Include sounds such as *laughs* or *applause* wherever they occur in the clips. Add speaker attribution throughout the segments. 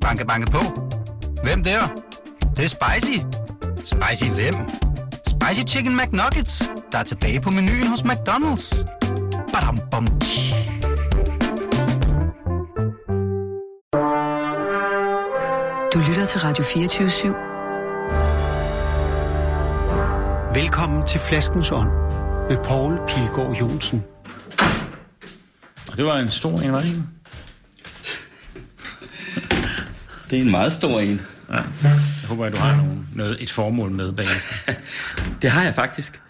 Speaker 1: Banke, banke på. Hvem der? Det, det er spicy. Spicy hvem? Spicy Chicken McNuggets, der er tilbage på menuen hos McDonald's. Badum, bom, tji.
Speaker 2: Du lytter til Radio 24
Speaker 3: Velkommen til Flaskens Ånd med Poul Pilgaard Jonsen.
Speaker 4: Det var en stor en, var det ikke?
Speaker 5: Det er en meget stor en.
Speaker 4: Ja. Jeg håber, at du har nogen, noget, et formål med bagefter. *laughs*
Speaker 5: Det har jeg faktisk.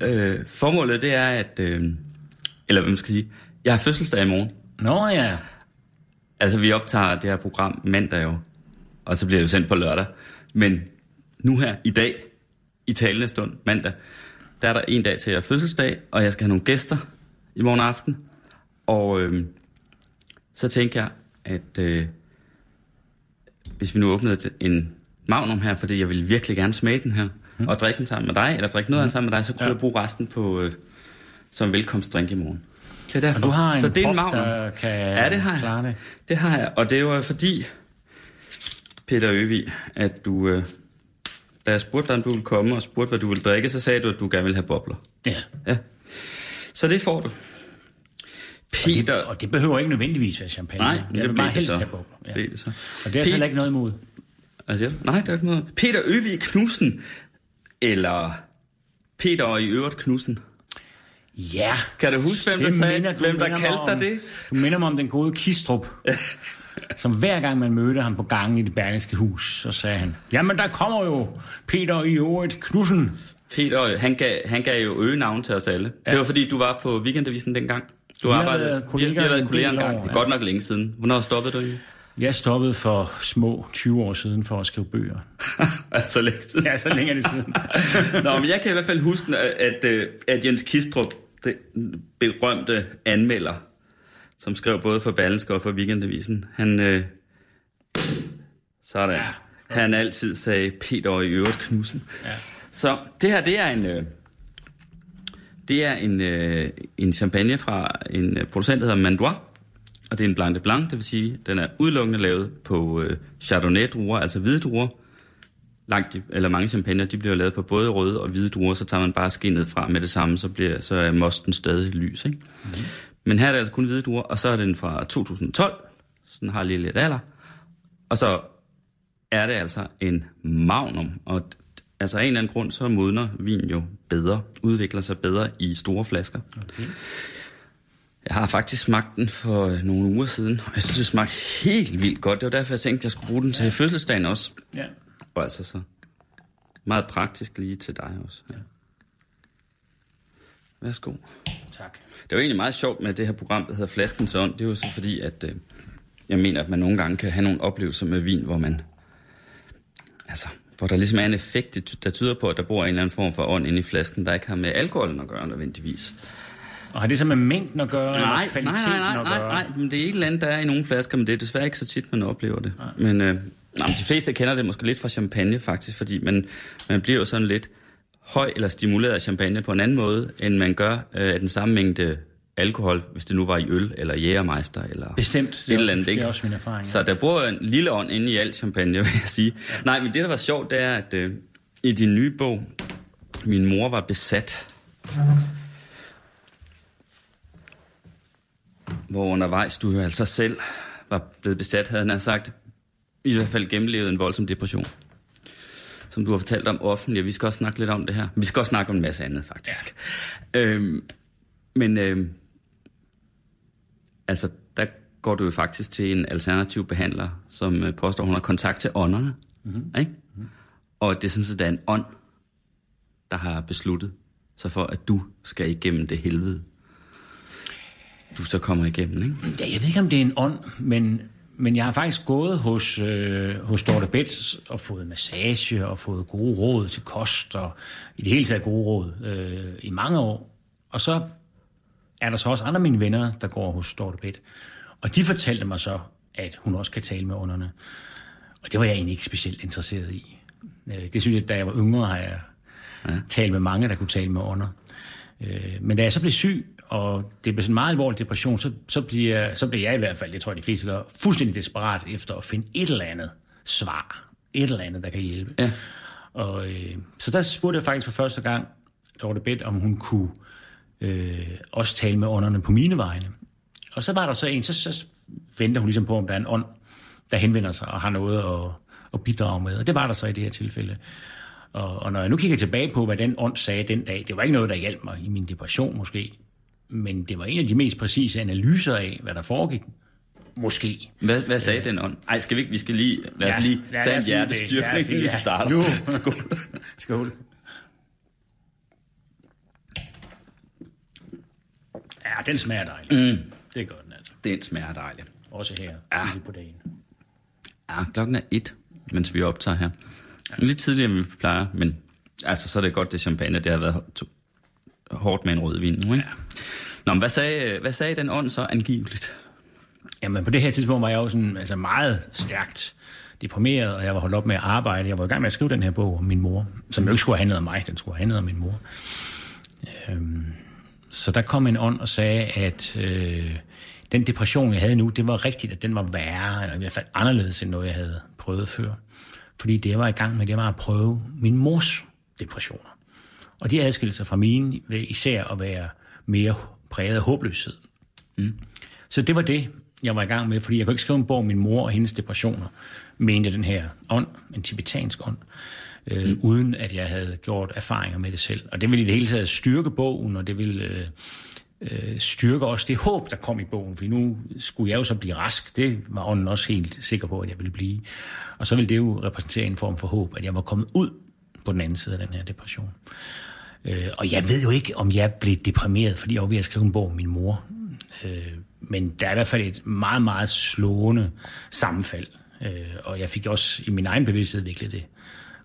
Speaker 5: Øh, formålet det er, at... Øh, eller hvad man skal sige. Jeg har fødselsdag i morgen.
Speaker 4: Nå ja.
Speaker 5: Altså, vi optager det her program mandag jo. Og så bliver det jo sendt på lørdag. Men nu her, i dag, i talende stund, mandag, der er der en dag til at fødselsdag, og jeg skal have nogle gæster i morgen aften. Og øh, så tænker jeg, at øh, hvis vi nu åbnede en magnum her, fordi jeg vil virkelig gerne smage den her, mm. og drikke den sammen med dig, eller drikke noget af den sammen med dig, så kunne ja. jeg bruge resten på, øh, som velkomstdrink i morgen. Det er derfor.
Speaker 4: Og du har en
Speaker 5: så det er en magnum.
Speaker 4: der kan
Speaker 5: ja, det har
Speaker 4: klare
Speaker 5: jeg.
Speaker 4: det.
Speaker 5: Det har jeg, og det var fordi, Peter Øvig, at du, øh, da jeg spurgte dig, om du ville komme og spurgte, hvad du ville drikke, så sagde du, at du gerne ville have bobler.
Speaker 4: Ja.
Speaker 5: Ja. Så det får du. Peter...
Speaker 4: Og det behøver ikke nødvendigvis være champagne.
Speaker 5: Nej,
Speaker 4: jeg
Speaker 5: det
Speaker 4: vil bare
Speaker 5: det
Speaker 4: helst
Speaker 5: så.
Speaker 4: have bobler. Ja.
Speaker 5: Det så.
Speaker 4: Og det er altså
Speaker 5: Pe-
Speaker 4: heller ikke noget imod.
Speaker 5: Du? Nej, det er ikke noget. Peter Øvig Knudsen, eller Peter i øvrigt Knudsen.
Speaker 4: Ja.
Speaker 5: Kan du huske, hvem der,
Speaker 4: Det
Speaker 5: sagde,
Speaker 4: minder-
Speaker 5: hvem der kaldte dig
Speaker 4: om-
Speaker 5: det?
Speaker 4: Du minder mig om den gode Kistrup. *laughs* som hver gang man mødte ham på gangen i det berlingske hus, så sagde han, jamen der kommer jo Peter i øvrigt Knudsen.
Speaker 5: Peter, han gav, han gav jo øgenavn til os alle. Ja. Det var fordi, du var på weekendavisen dengang. Du
Speaker 4: har
Speaker 5: arbejdede,
Speaker 4: været
Speaker 5: vi, har været
Speaker 4: en
Speaker 5: kolleger
Speaker 4: år,
Speaker 5: Det er
Speaker 4: ja.
Speaker 5: godt nok længe siden. Hvornår stoppede du egentlig?
Speaker 4: Jeg stoppede for små 20 år siden for at skrive bøger. *laughs*
Speaker 5: altså længe siden.
Speaker 4: Ja, så længe er det siden. *laughs*
Speaker 5: Nå, men jeg kan i hvert fald huske, at, at, at Jens Kistrup, det berømte anmelder, som skrev både for Berlingske og for Weekendavisen, han... Øh, sådan.
Speaker 4: Ja,
Speaker 5: han altid sagde Peter og i øvrigt Knudsen.
Speaker 4: Ja.
Speaker 5: Så det her, det er en... Øh, det er en, øh, en champagne fra en producent, der hedder Mandois. Og det er en Blanc de Blanc, det vil sige, den er udelukkende lavet på øh, Chardonnay-druer, altså hvide druer. Langt, eller mange champagner, de bliver lavet på både røde og hvide druer, så tager man bare skinnet fra med det samme, så, bliver, så er mosten stadig lys. Ikke? Mm. Men her er det altså kun hvide druer, og så er den fra 2012, så den har lige lidt alder. Og så er det altså en magnum, og altså af en eller anden grund, så modner vin jo bedre, udvikler sig bedre i store flasker.
Speaker 4: Okay.
Speaker 5: Jeg har faktisk smagt den for øh, nogle uger siden, og jeg synes, det smagte helt vildt godt. Det var derfor, jeg tænkte, at jeg skulle bruge den til fødselsdagen også.
Speaker 4: Ja.
Speaker 5: Og altså så meget praktisk lige til dig også. Ja. Værsgo.
Speaker 4: Tak.
Speaker 5: Det jo egentlig meget sjovt med det her program, der hedder Flaskens Ånd. Det er jo så fordi, at øh, jeg mener, at man nogle gange kan have nogle oplevelser med vin, hvor man... Altså, hvor der ligesom er en effekt, der tyder på, at der bor en eller anden form for ånd inde i flasken, der ikke har med alkoholen at gøre nødvendigvis.
Speaker 4: Og har det så med mængden at gøre, eller
Speaker 5: Nej, nej,
Speaker 4: kvaliteten
Speaker 5: nej, nej,
Speaker 4: at
Speaker 5: nej,
Speaker 4: gøre?
Speaker 5: nej, men det er et eller andet, der er i nogle flasker, men det er desværre ikke så tit, man oplever det. Men, øh, nej, men de fleste kender det måske lidt fra champagne faktisk, fordi man, man bliver jo sådan lidt høj eller stimuleret af champagne på en anden måde, end man gør øh, af den samme mængde alkohol, hvis det nu var i øl eller jægermeister eller
Speaker 4: Bestemt. Det
Speaker 5: et eller
Speaker 4: også-
Speaker 5: andet.
Speaker 4: det er
Speaker 5: ikke?
Speaker 4: også min erfaring.
Speaker 5: Så der bor en lille ånd inde i al champagne, *laughs* vil jeg sige. Ja. Nej, men det, der var sjovt, det er, at øh, i din nye bog, min mor var besat, hvor undervejs du jo altså selv var blevet besat, havde han sagt, i hvert fald gennemlevet en voldsom depression. Som du har fortalt om offentligt, og vi skal også snakke lidt om det her. Vi skal også snakke om en masse andet, faktisk. Ja. Øhm, men øhm, altså, der går du jo faktisk til en alternativ behandler, som øh, påstår, hun har kontakt til ånderne. Mm-hmm. Ikke? Og det er sådan, at der er en ånd, der har besluttet sig for, at du skal igennem det helvede. Du så kommer igennem, ikke?
Speaker 4: Ja, jeg ved ikke, om det er en ånd, men, men jeg har faktisk gået hos, øh, hos Dorte Betts og fået massage og fået gode råd til kost og i det hele taget gode råd øh, i mange år. Og så er der så også andre af mine venner, der går hos Bett. Og de fortalte mig så, at hun også kan tale med ånderne. Og det var jeg egentlig ikke specielt interesseret i. Øh, Det synes jeg, da jeg var yngre, har jeg ja. talt med mange, der kunne tale med ånder. Øh, Men da jeg så blev syg og det bliver sådan en meget alvorlig depression, så, så, bliver, så bliver jeg i hvert fald, det tror jeg de fleste gør, fuldstændig desperat efter at finde et eller andet svar. Et eller andet, der kan hjælpe.
Speaker 5: Ja.
Speaker 4: Og, øh, så der spurgte jeg faktisk for første gang, der var det bedt, om hun kunne øh, også tale med ånderne på mine vegne. Og så var der så en, så, så venter hun ligesom på, om der er en ånd, der henvender sig og har noget at, at bidrage med. Og det var der så i det her tilfælde. Og, og når jeg nu kigger tilbage på, hvad den ånd sagde den dag, det var ikke noget, der hjalp mig i min depression måske, men det var en af de mest præcise analyser af, hvad der foregik. Måske.
Speaker 5: Hvad, hvad sagde øh, den ånd? Ej, skal vi ikke? Vi skal lige, lad os
Speaker 4: Ja,
Speaker 5: lige
Speaker 4: ja,
Speaker 5: tage
Speaker 4: lad
Speaker 5: en
Speaker 4: det.
Speaker 5: hjertestyrkning,
Speaker 4: Ja,
Speaker 5: vi
Speaker 4: ja.
Speaker 5: starter.
Speaker 4: Nu. *laughs*
Speaker 5: Skål.
Speaker 4: Skål. Den smager dejligt. Mm. Det gør den altså.
Speaker 5: Den smager dejligt.
Speaker 4: Også her,
Speaker 5: Ja.
Speaker 4: tidligt på dagen.
Speaker 5: Ja, klokken er et, mens vi optager her. Lidt tidligere, end vi plejer, men altså, så er det godt, det champagne, det har været hårdt med en rødvin nu, ikke? Ja. Nå, men hvad sagde, hvad sagde den ånd så angiveligt?
Speaker 4: Jamen, på det her tidspunkt var jeg jo sådan, altså meget stærkt deprimeret, og jeg var holdt op med at arbejde. Jeg var i gang med at skrive den her bog om min mor, som jo ikke skulle have handlet om mig, den skulle have handlet om min mor. Øhm, så der kom en ånd og sagde, at øh, den depression, jeg havde nu, det var rigtigt, at den var værre, eller i hvert fald anderledes end noget, jeg havde prøvet før. Fordi det, jeg var i gang med, det var at prøve min mors depressioner. Og de adskilte sig fra mine ved især at være mere præget af håbløshed. Mm. Så det var det, jeg var i gang med, fordi jeg kunne ikke skrive en bog om min mor og hendes depressioner, mente den her ånd, en tibetansk ånd, øh, mm. uden at jeg havde gjort erfaringer med det selv. Og det ville i det hele taget styrke bogen, og det ville øh, øh, styrke også det håb, der kom i bogen, fordi nu skulle jeg jo så blive rask. Det var ånden også helt sikker på, at jeg ville blive. Og så ville det jo repræsentere en form for håb, at jeg var kommet ud på den anden side af den her depression. Øh, og jeg ved jo ikke, om jeg blev deprimeret, fordi jeg var ved at skrive en bog om min mor. Øh, men der er i hvert fald et meget, meget slående sammenfald. Øh, og jeg fik også i min egen bevidsthed viklet det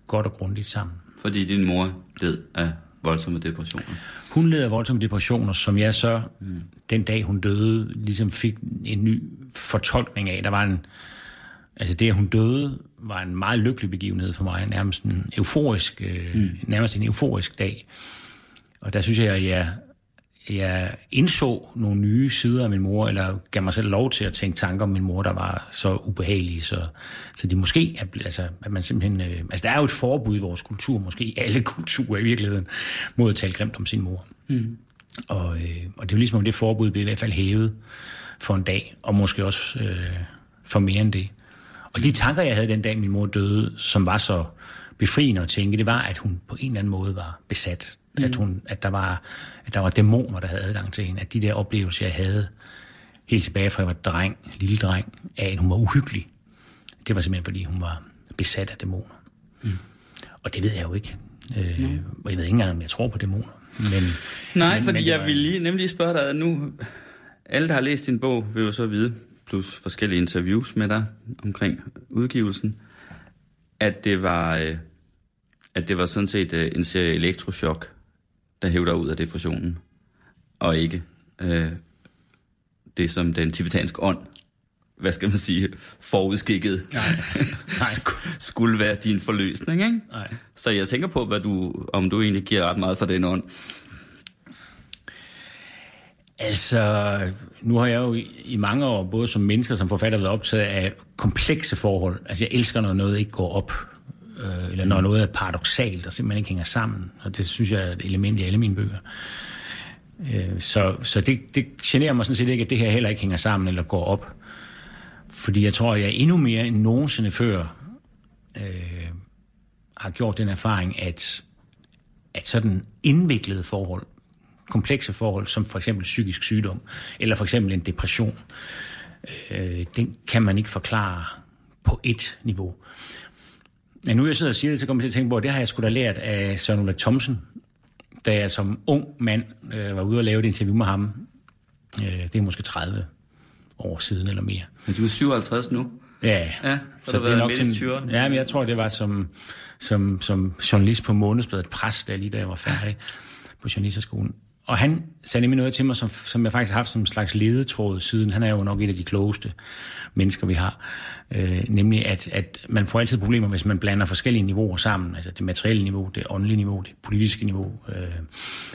Speaker 4: godt og grundigt sammen.
Speaker 5: Fordi din mor led af voldsomme depressioner.
Speaker 4: Hun led af voldsomme depressioner, som jeg så, mm. den dag hun døde, ligesom fik en ny fortolkning af. Der var en, altså det, at hun døde, var en meget lykkelig begivenhed for mig. Nærmest en euforisk, øh, mm. nærmest en euforisk dag. Og der synes jeg, at jeg, jeg indså nogle nye sider af min mor, eller gav mig selv lov til at tænke tanker om min mor, der var så ubehagelige, så, så de måske, er, altså, at man simpelthen, øh, altså der er jo et forbud i vores kultur, måske i alle *laughs* kulturer i virkeligheden, mod at tale grimt om sin mor. Mm. Og, øh, og det er jo ligesom, om det forbud blev i hvert fald hævet for en dag, og måske også øh, for mere end det. Og de tanker, jeg havde den dag, min mor døde, som var så befriende at tænke, det var, at hun på en eller anden måde var besat. Mm. At, hun, at, der var, at der var dæmoner, der havde adgang til hende. At de der oplevelser, jeg havde helt tilbage fra jeg var dreng, lille dreng, af at hun var uhyggelig. Det var simpelthen, fordi hun var besat af dæmoner. Mm. Og det ved jeg jo ikke. Øh, mm. Og jeg ved ikke engang, om jeg tror på dæmoner. Men,
Speaker 5: Nej,
Speaker 4: men,
Speaker 5: fordi
Speaker 4: men
Speaker 5: jeg
Speaker 4: var-
Speaker 5: vil lige, nemlig spørge dig, nu alle, der har læst din bog, vil jo så vide, plus forskellige interviews med dig omkring udgivelsen, at det var, øh, at det var sådan set øh, en serie elektroshock, der hævder ud af depressionen, og ikke øh, det, som den tibetanske ånd, hvad skal man sige, forudskikket,
Speaker 4: Nej. *laughs*
Speaker 5: sk- skulle være din forløsning, ikke?
Speaker 4: Nej.
Speaker 5: Så jeg tænker på, hvad du, om du egentlig giver ret meget for den ånd.
Speaker 4: Altså, nu har jeg jo i, i mange år, både som mennesker og som forfatter, været optaget af komplekse forhold. Altså, jeg elsker, når noget ikke går op, øh, eller når noget er paradoxalt og simpelthen ikke hænger sammen. Og det synes jeg er et element i alle mine bøger. Øh, så så det, det generer mig sådan set ikke, at det her heller ikke hænger sammen eller går op. Fordi jeg tror, at jeg endnu mere end nogensinde før øh, har gjort den erfaring, at, at sådan indviklede forhold, komplekse forhold, som for eksempel psykisk sygdom, eller for eksempel en depression, øh, den kan man ikke forklare på et niveau. Men nu jeg sidder og siger det, så kommer jeg til at tænke på, at det har jeg sgu da lært af Søren Ulrik Thomsen, da jeg som ung mand øh, var ude og lave et interview med ham. Øh, det er måske 30 år siden eller mere.
Speaker 5: Men du er 57 nu.
Speaker 4: Ja,
Speaker 5: Ja, så du været midt i 20'erne.
Speaker 4: Ja, men jeg tror, det var som, som, som journalist på Månedsbladet Pres, der lige da jeg var færdig på journalisterskolen. Og han sagde nemlig noget til mig, som, som jeg faktisk har haft som en slags ledetråd siden. Han er jo nok et af de klogeste mennesker, vi har. Øh, nemlig, at, at man får altid problemer, hvis man blander forskellige niveauer sammen. Altså det materielle niveau, det åndelige niveau, det politiske niveau. Øh,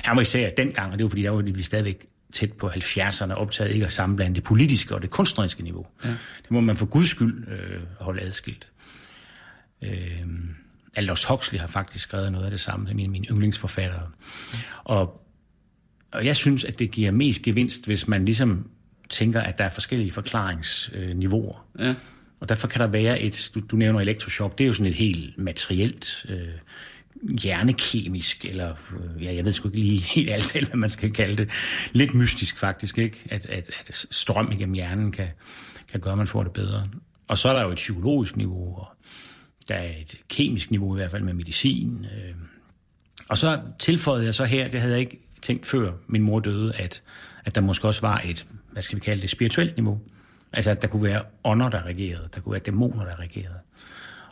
Speaker 4: han var især dengang, og det var fordi, der var vi stadigvæk tæt på 70'erne optaget ikke at sammenblande det politiske og det kunstneriske niveau. Ja. Det må man for guds skyld øh, holde adskilt. Øh, Aldous Huxley har faktisk skrevet noget af det samme, som en af mine yndlingsforfattere. Og, og jeg synes, at det giver mest gevinst, hvis man ligesom tænker, at der er forskellige forklaringsniveauer. Ja. Og derfor kan der være et, du, du nævner elektrochok, det er jo sådan et helt materielt, øh, hjernekemisk, eller øh, ja, jeg ved sgu ikke lige *laughs* helt alt hvad man skal kalde det, lidt mystisk faktisk, ikke? At, at, at strøm igennem hjernen kan, kan gøre, at man får det bedre. Og så er der jo et psykologisk niveau, og der er et kemisk niveau i hvert fald med medicin. Øh. Og så tilføjede jeg så her, det havde jeg ikke tænkt før min mor døde, at, at der måske også var et, hvad skal vi kalde det, spirituelt niveau. Altså at der kunne være ånder, der regerede, der kunne være dæmoner, der regerede.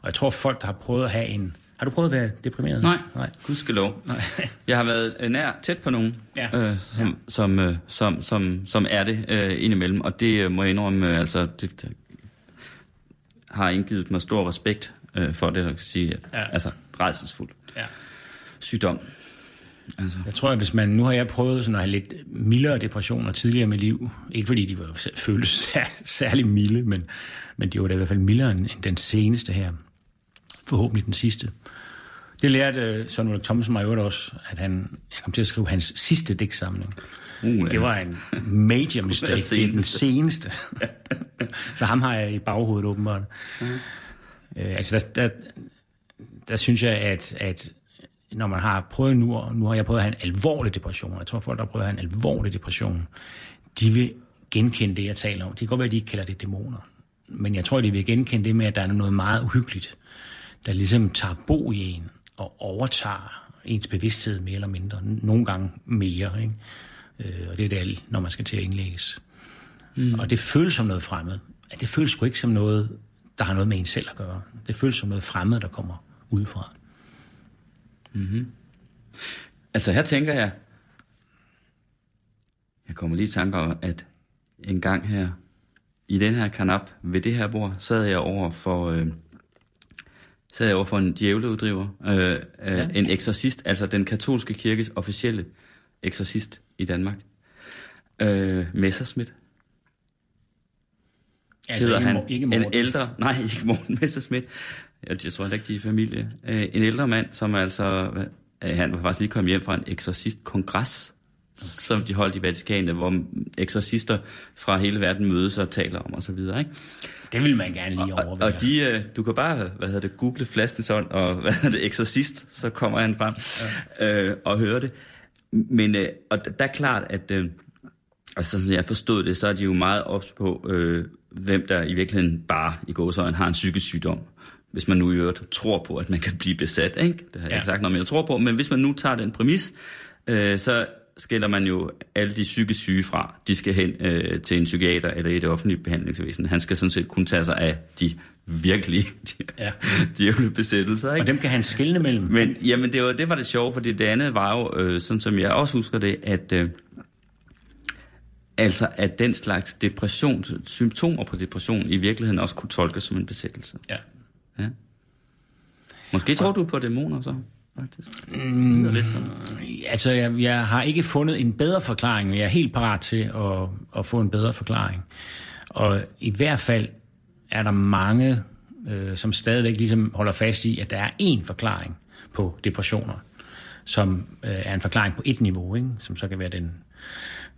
Speaker 4: Og jeg tror, folk, der har prøvet at have en... Har du prøvet at være deprimeret?
Speaker 5: Nej, Nej. gudskelov. Nej. *laughs* jeg har været nær tæt på nogen, ja. øh, som, ja. som, øh, som, som, som er det øh, indimellem. Og det øh, må jeg indrømme, øh, altså, det, det har indgivet mig stor respekt øh, for det, der kan sige, ja. altså redselsfuldt. Ja. Sygdom.
Speaker 4: Altså. Jeg tror, at hvis man... Nu har jeg prøvet sådan at have lidt mildere depressioner tidligere i mit liv. Ikke fordi de var føles *laughs* særlig milde, men, men de var da i hvert fald mildere end den seneste her. Forhåbentlig den sidste. Det lærte uh, Søren Ulrik Thomsen mig også, at han, jeg kom til at skrive hans sidste digtsamling. Uh, det var en major *laughs* mistake. Det er den seneste. *laughs* Så ham har jeg i baghovedet åbenbart. Uh. Uh, altså, der, der, der synes jeg, at, at når man har prøvet nu, og nu har jeg prøvet at have en alvorlig depression, jeg tror folk, der har prøvet at have en alvorlig depression, de vil genkende det, jeg taler om. Det kan godt være, at de ikke kalder det dæmoner. Men jeg tror, de vil genkende det med, at der er noget meget uhyggeligt, der ligesom tager bo i en og overtager ens bevidsthed mere eller mindre. Nogle gange mere. Ikke? Øh, og det er det, når man skal til at indlægges. Mm. Og det føles som noget fremmed. Det føles sgu ikke som noget, der har noget med en selv at gøre. Det føles som noget fremmed, der kommer udefra.
Speaker 5: Mm-hmm. Altså her tænker jeg, jeg kommer lige i tanke om, at en gang her, i den her kanap, ved det her bord, sad jeg over for, øh, sad jeg over for en djævleuddriver, øh, øh, ja. en eksorcist, altså den katolske kirkes officielle eksorcist i Danmark. Øh, Messerschmidt.
Speaker 4: Altså hedder ikke, han. Ikke
Speaker 5: en ældre, *laughs* nej, ikke Morten Messerschmidt. Jeg, jeg tror heller ikke, de er familie. Øh, en ældre mand, som altså, øh, han var faktisk lige kommet hjem fra en eksorcist-kongres, okay. som de holdt i Vatikanet, hvor eksorcister fra hele verden mødes og taler om osv. Ikke?
Speaker 4: Det vil man gerne lige overvære.
Speaker 5: Og, og de, øh, du kan bare, hvad hedder det, google flaskensånd og *laughs* hvad hedder det, eksorcist, så kommer han frem ja. øh, og hører det. Men øh, og der er klart, at øh, altså, som jeg forstod det, så er de jo meget ops på, øh, hvem der i virkeligheden bare i gåsøjne har en psykisk sygdom hvis man nu i øvrigt tror på, at man kan blive besat. Ikke? Det har jeg ja. ikke sagt noget, men jeg tror på. Men hvis man nu tager den præmis, øh, så skiller man jo alle de psykisk syge fra. De skal hen øh, til en psykiater eller i det offentlige behandlingsvæsen. Han skal sådan set kun tage sig af de virkelig *laughs* de, ja. besættelser. Ikke?
Speaker 4: Og dem kan han skille mellem.
Speaker 5: Men jamen, det var, det var det sjove, fordi det andet var jo, øh, sådan som jeg også husker det, at... Øh, Altså at den slags depression, symptomer på depression i virkeligheden også kunne tolkes som en besættelse. Ja. Ja. Måske tror du på dæmoner så? Faktisk.
Speaker 4: Mm, lidt sådan. Altså, jeg, jeg har ikke fundet en bedre forklaring, men jeg er helt parat til at, at få en bedre forklaring. Og i hvert fald er der mange, øh, som stadigvæk ligesom holder fast i, at der er én forklaring på depressioner, som øh, er en forklaring på et niveau, ikke? som så kan være den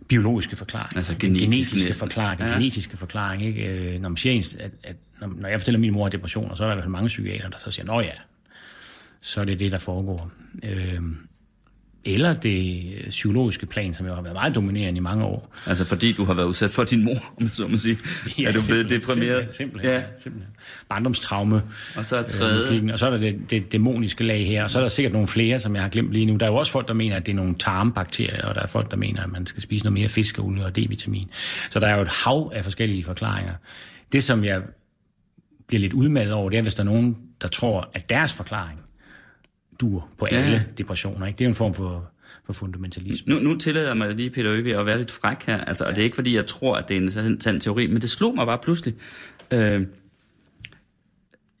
Speaker 4: biologiske forklaring.
Speaker 5: Altså
Speaker 4: genetisk den genetiske næsten. forklaring. Den ja. genetiske forklaring. Ikke? Øh, når man siger, at, at når, når jeg fortæller min mor depressioner, så er der i hvert fald mange psykiater, der så siger, nå ja, så er det det, der foregår. Øh, eller det psykologiske plan, som jo har været meget dominerende i mange år.
Speaker 5: Altså fordi du har været udsat for din mor, om så må sige. *laughs* Ja, er du blevet deprimeret?
Speaker 4: Simpelthen, simpelthen, ja. simpelthen. Barndomstraume.
Speaker 5: Og så er tredje.
Speaker 4: Øh, og så er der det, det dæmoniske lag her, og så er der sikkert nogle flere, som jeg har glemt lige nu. Der er jo også folk, der mener, at det er nogle tarmbakterier, og der er folk, der mener, at man skal spise noget mere fiskeolie og D-vitamin. Så der er jo et hav af forskellige forklaringer. Det, som jeg bliver lidt udmattet over, det er, hvis der er nogen, der tror, at deres forklaring dur på ja. alle depressioner. Ikke? Det er en form for, for fundamentalisme.
Speaker 5: Nu, nu tillader jeg mig lige, Peter Øvig, at være lidt fræk her. Altså, ja. Og det er ikke, fordi jeg tror, at det er en sand, sand teori, men det slog mig bare pludselig. Øh,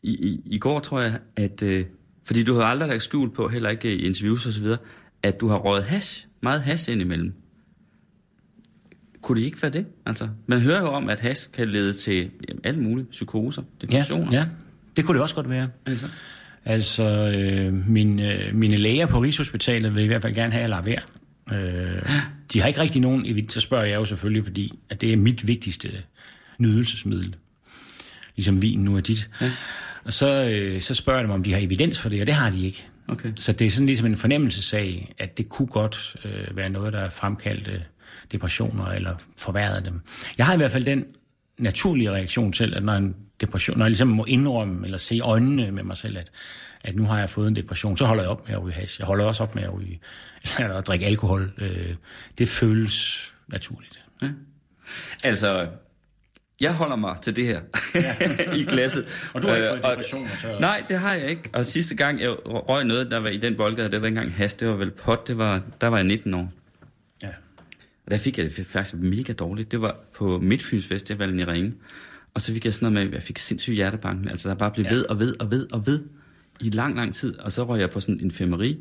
Speaker 5: i, i, I går tror jeg, at... Øh, fordi du har aldrig lagt skjul på, heller ikke i interviews osv., at du har røget hash, meget hash indimellem. kunne det ikke være det? Altså, man hører jo om, at hash kan lede til jamen, alle mulige psykoser, depressioner.
Speaker 4: Ja, ja, det kunne det også godt være.
Speaker 5: Altså.
Speaker 4: Altså, øh, min, øh, mine læger på Rigshospitalet vil i hvert fald gerne have, at jeg lader være. Øh, de har ikke rigtig nogen evidens, så spørger jeg jo selvfølgelig, fordi at det er mit vigtigste nydelsesmiddel. Ligesom vin nu er dit. Ja. Og så, øh, så spørger jeg dem, om de har evidens for det, og det har de ikke.
Speaker 5: Okay.
Speaker 4: Så det er sådan ligesom en fornemmelsesag, at det kunne godt øh, være noget, der fremkaldte depressioner eller forværrede dem. Jeg har i hvert fald den naturlige reaktion til, at når en depression, når jeg ligesom må indrømme eller se øjnene med mig selv, at, at nu har jeg fået en depression, så holder jeg op med at ryge hash. Jeg holder også op med at, ryge, *laughs* eller at drikke alkohol. Øh, det føles naturligt.
Speaker 5: Ja. Altså, jeg holder mig til det her *laughs* i glasset.
Speaker 4: Og du har ikke fået
Speaker 5: Øh, og-
Speaker 4: depressioner, så-
Speaker 5: Nej, det har jeg ikke. Og sidste gang, jeg røg noget, der var i den boldgade, det var ikke engang has, det var vel pot, det var, der var jeg 19 år.
Speaker 4: Ja.
Speaker 5: Og der fik jeg det faktisk mega dårligt. Det var på Midtfyns Festivalen i Ringe. Og så fik jeg sådan noget med, at jeg fik sindssygt hjertebanken. Altså der bare blev ved og ved og ved og ved i lang, lang tid. Og så røg jeg på sådan en infirmeri.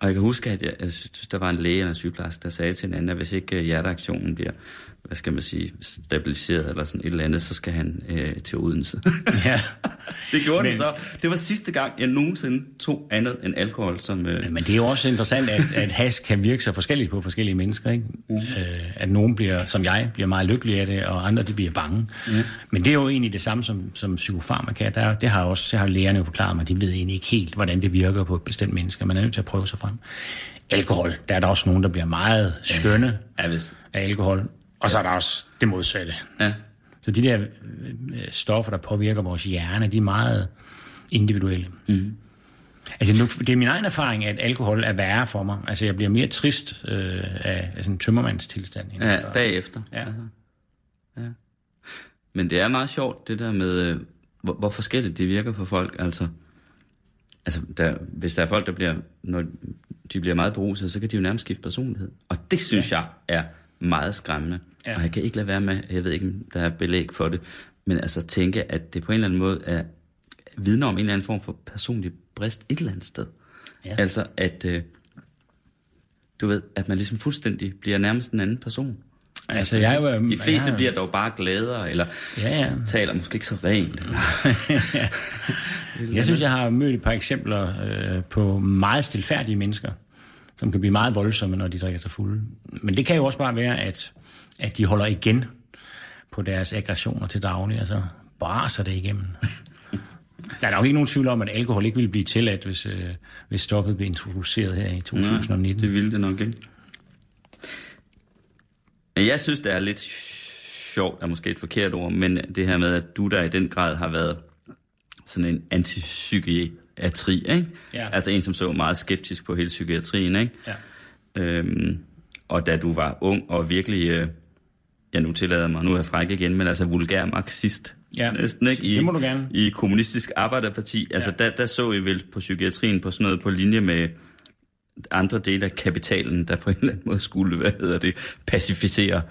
Speaker 5: Og jeg kan huske, at jeg, jeg synes, der var en læge eller en sygeplejerske, der sagde til en anden, at hvis ikke øh, hjerteaktionen bliver, hvad skal man sige, stabiliseret eller sådan et eller andet, så skal han øh, til Odense. *laughs*
Speaker 4: ja. *laughs*
Speaker 5: det gjorde
Speaker 4: Men-
Speaker 5: det så. Det var sidste gang, jeg nogensinde tog andet end alkohol. Som, øh,
Speaker 4: Men det er jo også interessant, at, at hash kan virke så forskelligt på forskellige mennesker. Ikke? Mm. Øh, at nogen bliver, som jeg, bliver meget lykkelige af det, og andre de bliver bange. Mm. Men det er jo egentlig det samme som, som psykofarmaka. Der, det har også, det har lægerne jo forklaret mig, de ved egentlig ikke helt, hvordan det virker på et bestemt menneske. Man er nødt til at prøve sig frem. Alkohol, der er der også nogen, der bliver meget skønne
Speaker 5: ja, hvis,
Speaker 4: af alkohol. Og så er der også det modsatte.
Speaker 5: ja.
Speaker 4: Så de der øh, stoffer, der påvirker vores hjerne, de er meget individuelle. Mm. Altså, nu, det er min egen erfaring, at alkohol er værre for mig. Altså, jeg bliver mere trist øh, af, af sådan en tømmermandstilstand.
Speaker 5: Ja,
Speaker 4: efter-
Speaker 5: bagefter.
Speaker 4: Ja.
Speaker 5: Altså. ja. Men det er meget sjovt, det der med, øh, hvor, hvor forskelligt det virker for folk. Altså, altså der, hvis der er folk, der bliver, når de bliver meget beruset, så kan de jo nærmest skifte personlighed. Og det synes ja. jeg er meget skræmmende.
Speaker 4: Ja.
Speaker 5: Og jeg kan ikke lade være med, jeg ved ikke, om der er belæg for det, men altså tænke, at det på en eller anden måde er vidner om en eller anden form for personlig brist et eller andet sted.
Speaker 4: Ja.
Speaker 5: Altså, at øh, du ved, at man ligesom fuldstændig bliver nærmest en anden person.
Speaker 4: Altså, jeg er jo...
Speaker 5: De fleste
Speaker 4: jeg,
Speaker 5: bliver dog bare gladere, eller
Speaker 4: Ja, ja.
Speaker 5: taler måske ikke så rent. *laughs*
Speaker 4: Jeg synes, jeg har mødt et par eksempler øh, på meget stilfærdige mennesker, som kan blive meget voldsomme, når de drikker sig fulde. Men det kan jo også bare være, at, at de holder igen på deres aggressioner til daglig, altså braser det igennem. Der er nok ikke nogen tvivl om, at alkohol ikke ville blive tilladt, hvis, øh, hvis stoffet blev introduceret her i 2019.
Speaker 5: det ville det nok ikke. Jeg synes, det er lidt sjovt, er måske et forkert ord, men det her med, at du der i den grad har været sådan en antipsykiatri, ikke?
Speaker 4: Ja.
Speaker 5: Altså en, som så meget skeptisk på hele psykiatrien, ikke?
Speaker 4: Ja.
Speaker 5: Øhm, og da du var ung og virkelig, øh, ja nu tillader mig, nu er jeg fræk igen, men altså vulgær marxist,
Speaker 4: Ja,
Speaker 5: næsten, ikke? I,
Speaker 4: det må du gerne.
Speaker 5: I kommunistisk arbejderparti, altså
Speaker 4: Ja.
Speaker 5: der, der så I vel på psykiatrien på sådan noget på linje med andre dele af kapitalen, der på en eller anden måde skulle, hvad hedder det, pacificere,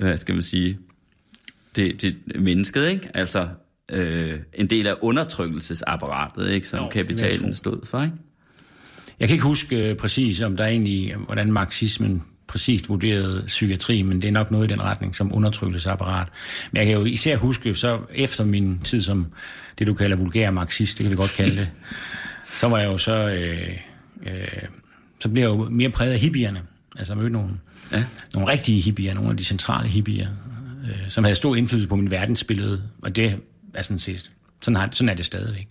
Speaker 5: hvad skal man sige, det, det mennesket, ikke? Altså øh, en del af undertrykkelsesapparatet, ikke? Som
Speaker 4: Jo,
Speaker 5: kapitalen stod for, ikke?
Speaker 4: Jeg kan ikke huske øh, præcis, om der egentlig, hvordan marxismen præcist vurderede psykiatri, men det er nok noget i den retning som undertrykkelsesapparat. Men jeg kan jo især huske, så efter min tid som det, du kalder vulgær marxist, det kan vi godt kalde det, *laughs* så var jeg jo så, øh, øh, så blev jeg jo mere præget af hippierne. Altså mødte nogle,
Speaker 5: Ja.
Speaker 4: nogle rigtige hippier, nogle af de centrale hippier, øh, som havde stor indflydelse på min verdensbillede, og det er sådan set, sådan, har, sådan er det stadigvæk.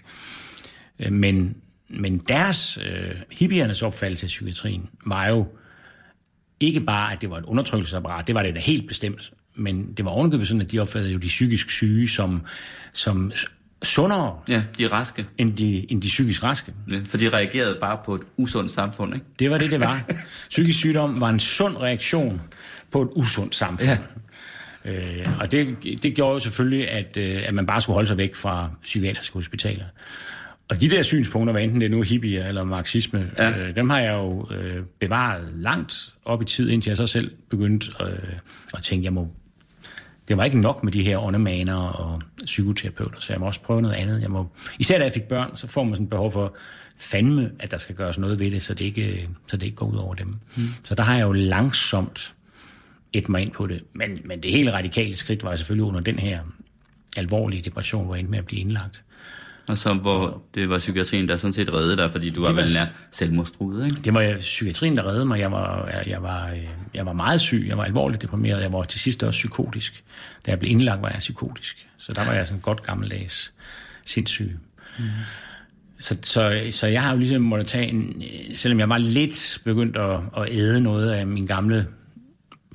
Speaker 4: Øh, Men, men deres, øh, hippiernes opfattelse af psykiatrien, var jo ikke bare, at det var et undertrykkelsesapparat, det var det da helt bestemt, men det var ovenikøbet sådan, at de opfattede jo de psykisk syge som, som sundere
Speaker 5: Ja, de er raske.
Speaker 4: end de, end de psykisk raske.
Speaker 5: Ja, for de reagerede bare på et usundt samfund, ikke?
Speaker 4: Det var det, det var. Psykisk sygdom var en sund reaktion på et usundt samfund. Ja. Øh, og det, det gjorde jo selvfølgelig, at, øh, at man bare skulle holde sig væk fra psykiatriske hospitaler. Og de der synspunkter, hvad enten det er nu hippier eller marxisme, ja. Øh, dem har jeg jo øh, bevaret langt op i tid, indtil jeg så selv begyndte øh, at tænke, jeg må det var ikke nok med de her åndemaner og psykoterapeuter, så jeg må også prøve noget andet. Jeg må, især da jeg fik børn, så får man sådan et behov for fandme, at der skal gøres noget ved det, så det ikke, så det ikke går ud over dem. Mm. Så der har jeg jo langsomt et mig ind på det. Men, men det hele radikale skridt var selvfølgelig under den her alvorlige depression, hvor jeg endte med at blive indlagt.
Speaker 5: Og så hvor det var psykiatrien, der sådan set reddede dig, fordi du var, var vel nær selvmordstruet, ikke?
Speaker 4: Det var psykiatrien, der reddede mig. Jeg var, jeg, jeg, var, øh, jeg var meget syg, jeg var alvorligt deprimeret, jeg var til sidst også psykotisk. Da jeg blev indlagt, var jeg psykotisk. Så der var jeg sådan godt gammeldags sindssyg. Mm. Så, så, så jeg har jo ligesom måttet tage en, selvom jeg var lidt begyndt at, at æde noget af min gamle